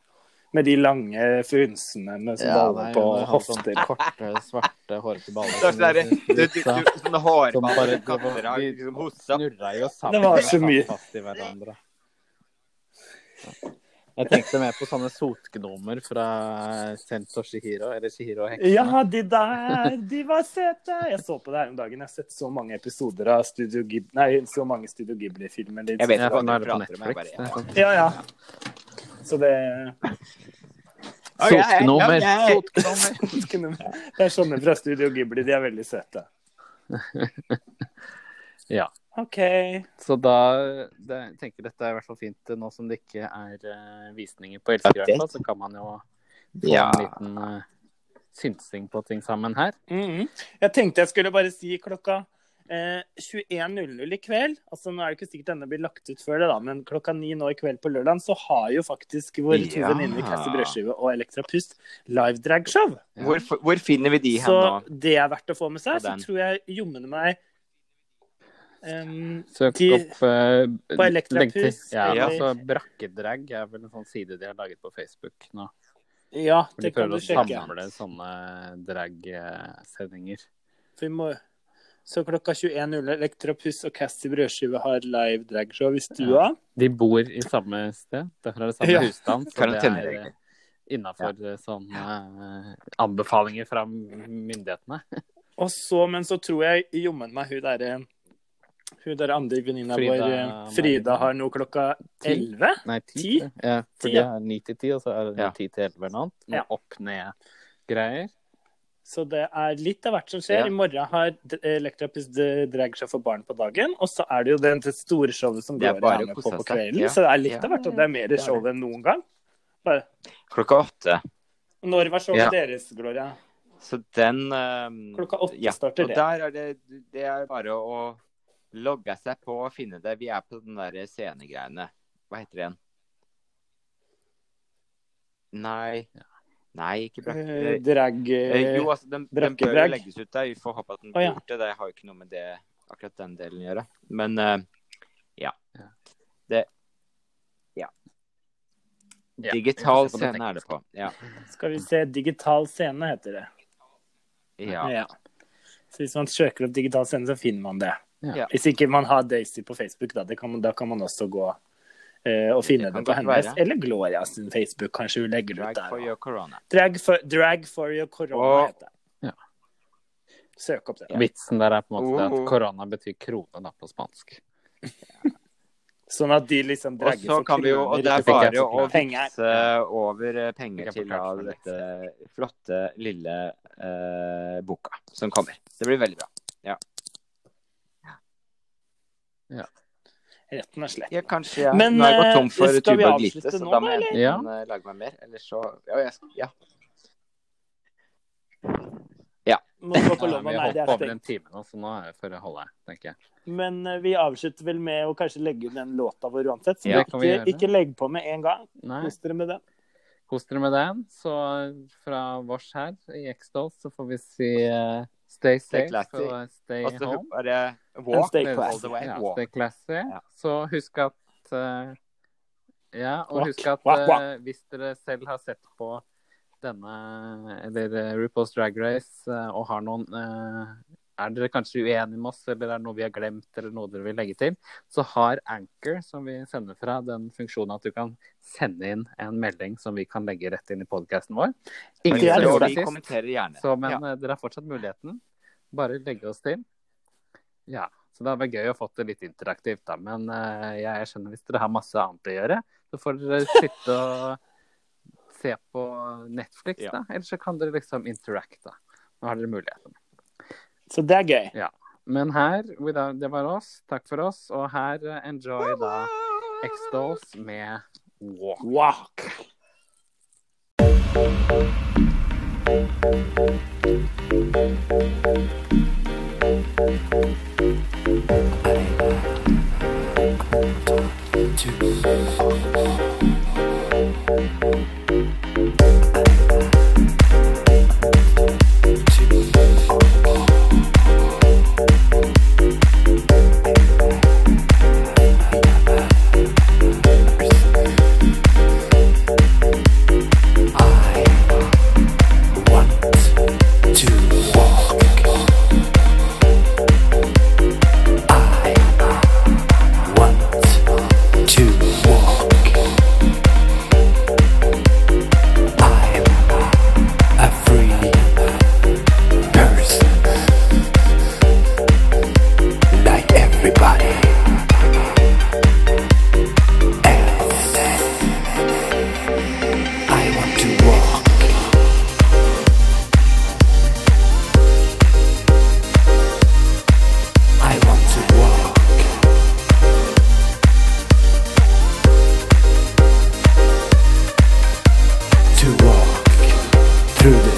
Med de lange frynsene med som Ja, baller på nei, hofter. sånn korte, svarte, hårete baller. Det er sånn Sånne Som bare- hårballer var- liksom snurra jo sammen. Det var så mye. I hverandre. Jeg tenkte mer på sånne sotgnomer fra Sento Shihiro, eller Shihiro og heksene. Ja, de der, de var søte! Jeg så på det her om dagen. Jeg har sett så mange episoder av Studio Ghibli Nei, så mange Studio Ghibli-filmer. Jeg vet ikke hva du prater om. Sånn. Ja, ja. Så det Sotkenummer. Det er sånne fra Studio Ghibli. De er veldig søte. Ja. OK. Så da det, tenker dette er i hvert fall fint nå som det ikke er eh, visninger på Elsker, okay. så kan man jo få Ja. en liten uh, synsing på ting sammen her. Mhm. Jeg tenkte jeg skulle bare si klokka eh, 21.00 i kveld. Altså Nå er det ikke sikkert denne blir lagt ut før det, da, men klokka ni nå i kveld på lørdag så har jo faktisk våre to Ja. venninner Cassie Brødskive og Elektra Pust live dragshow. Ja. Hvor, hvor finner vi de hen Så nå? det er verdt å få med seg. Så tror jeg jommene meg um, Søk De- opp uh, på Elektra legg Puss, Ja, eller- altså Brakkedrag er vel en sånn side de har laget på Facebook nå. Ja, Hvor de sjekke. De prøver å samle sånne drag-sendinger. For vi må... Så klokka 21.00 Elektropuss og Cassie Brødskive har live dragshow i stua. De bor i samme sted. Derfor er det samme Ja. husstand. Så det Karanteneregler. er innafor sånne uh, anbefalinger fra myndighetene. Og så, men så tror jeg jommen meg hun derre hun der andre venninna vår, eh, Frida, har nå klokka Ti. 11. Nei, ti. Ti? Ja, for det er ni til ti, og så er det Ja. ti til elleve eller noe annet. Ja. opp-ned-greier. Så det er litt av hvert som skjer. Ja. I morgen har D- Elektra dragshow for barn på dagen. Og så er det jo det det store showet som går er med på på kvelden. Ja. Så det er litt Ja, av hvert. Og det er mer er show enn noen gang. Bare. Klokka åtte. Når var showet deres, Gloria? Så den um, Klokka åtte ja. starter Og der er det, det er bare å logge seg på og finne det. Vi er på den der scenegreiene. Hva heter det igjen? Nei. Nei, ikke Eh, brakke... Drag Eh, jo, altså, den, den bør jo legges ut der. Vi får håpe at den blir gjort det. Det har jo ikke noe med det, akkurat den delen å gjøre. Men uh, ja. Ja. Det Ja. Ja, Digital scene er det på. Ja. Skal vi se Digital scene, heter det. ja. Så hvis man søker opp digital scene, så finner man det. Ja. Hvis ikke man har Daisy på Facebook, da, det kan man, da kan man også gå eh, og finne Det på hennes. være. Eller Gloria sin Facebook, kanskje hun legger det ut der. for your corona. Drag for, drag for your corona, oh. heter det. Ja. Søk opp det. Vitsen der er på en måte Oh. at korona betyr krone da, på spansk. Så Sånn at de liksom Og så for kan vi jo, og det er bare å vippse over eh, penger til litt. dette flotte, lille uh, boka som kommer. Det blir veldig bra. Retten og slett. Ja, kanskje jeg Men, Nå har jeg gått tom eh, for skal vi Tuborg avslutte Lite, så nå, da må jeg? Ja. eh, lage meg mer. eller så Ja, jeg, skal- ja. Må gå på Ja, London, vi har holdt er på over en time nå, så nå er det for å holde, tenker jeg. Men eh, vi avslutter vel med å kanskje legge ut den låta vår uansett. Så Ja, vi ikke, ikke legg på med en gang. Nei, Kos dere med den. Kos dere med den. Så fra vårs her i X-Dolls så får vi si uh, stay safe og stay altså, home. Er det walk stay all classy. the way. Ja, stay classy. Ja. Så husk at uh, Ja, og Walk, husk at eh, hvis dere selv har sett på denne, eller RuPaul's Drag Race, og har noen Er dere kanskje uenige med oss, eller det er noe vi har glemt, eller noe dere vil legge til, så har Anchor, som vi sender fra, den funksjonen at du kan sende inn en melding som vi kan legge rett inn i podkasten vår. Ingen som. Gjorde det sist. Så, men Ja. eh, dere har fortsatt muligheten. Bare legge oss til. Ja, så det hadde vært gøy å få det litt interaktivt, da. Men uh, jeg skjønner hvis dere har masse annet å gjøre, så får dere sitte og se på Netflix, Ja. da. Eller så kan dere liksom interacte. Nå har dere muligheten. Så det er gøy. Men her, det var oss. Takk for oss. Og her eh, enjoy da X-Dolls med Walk. Walk. Bye. through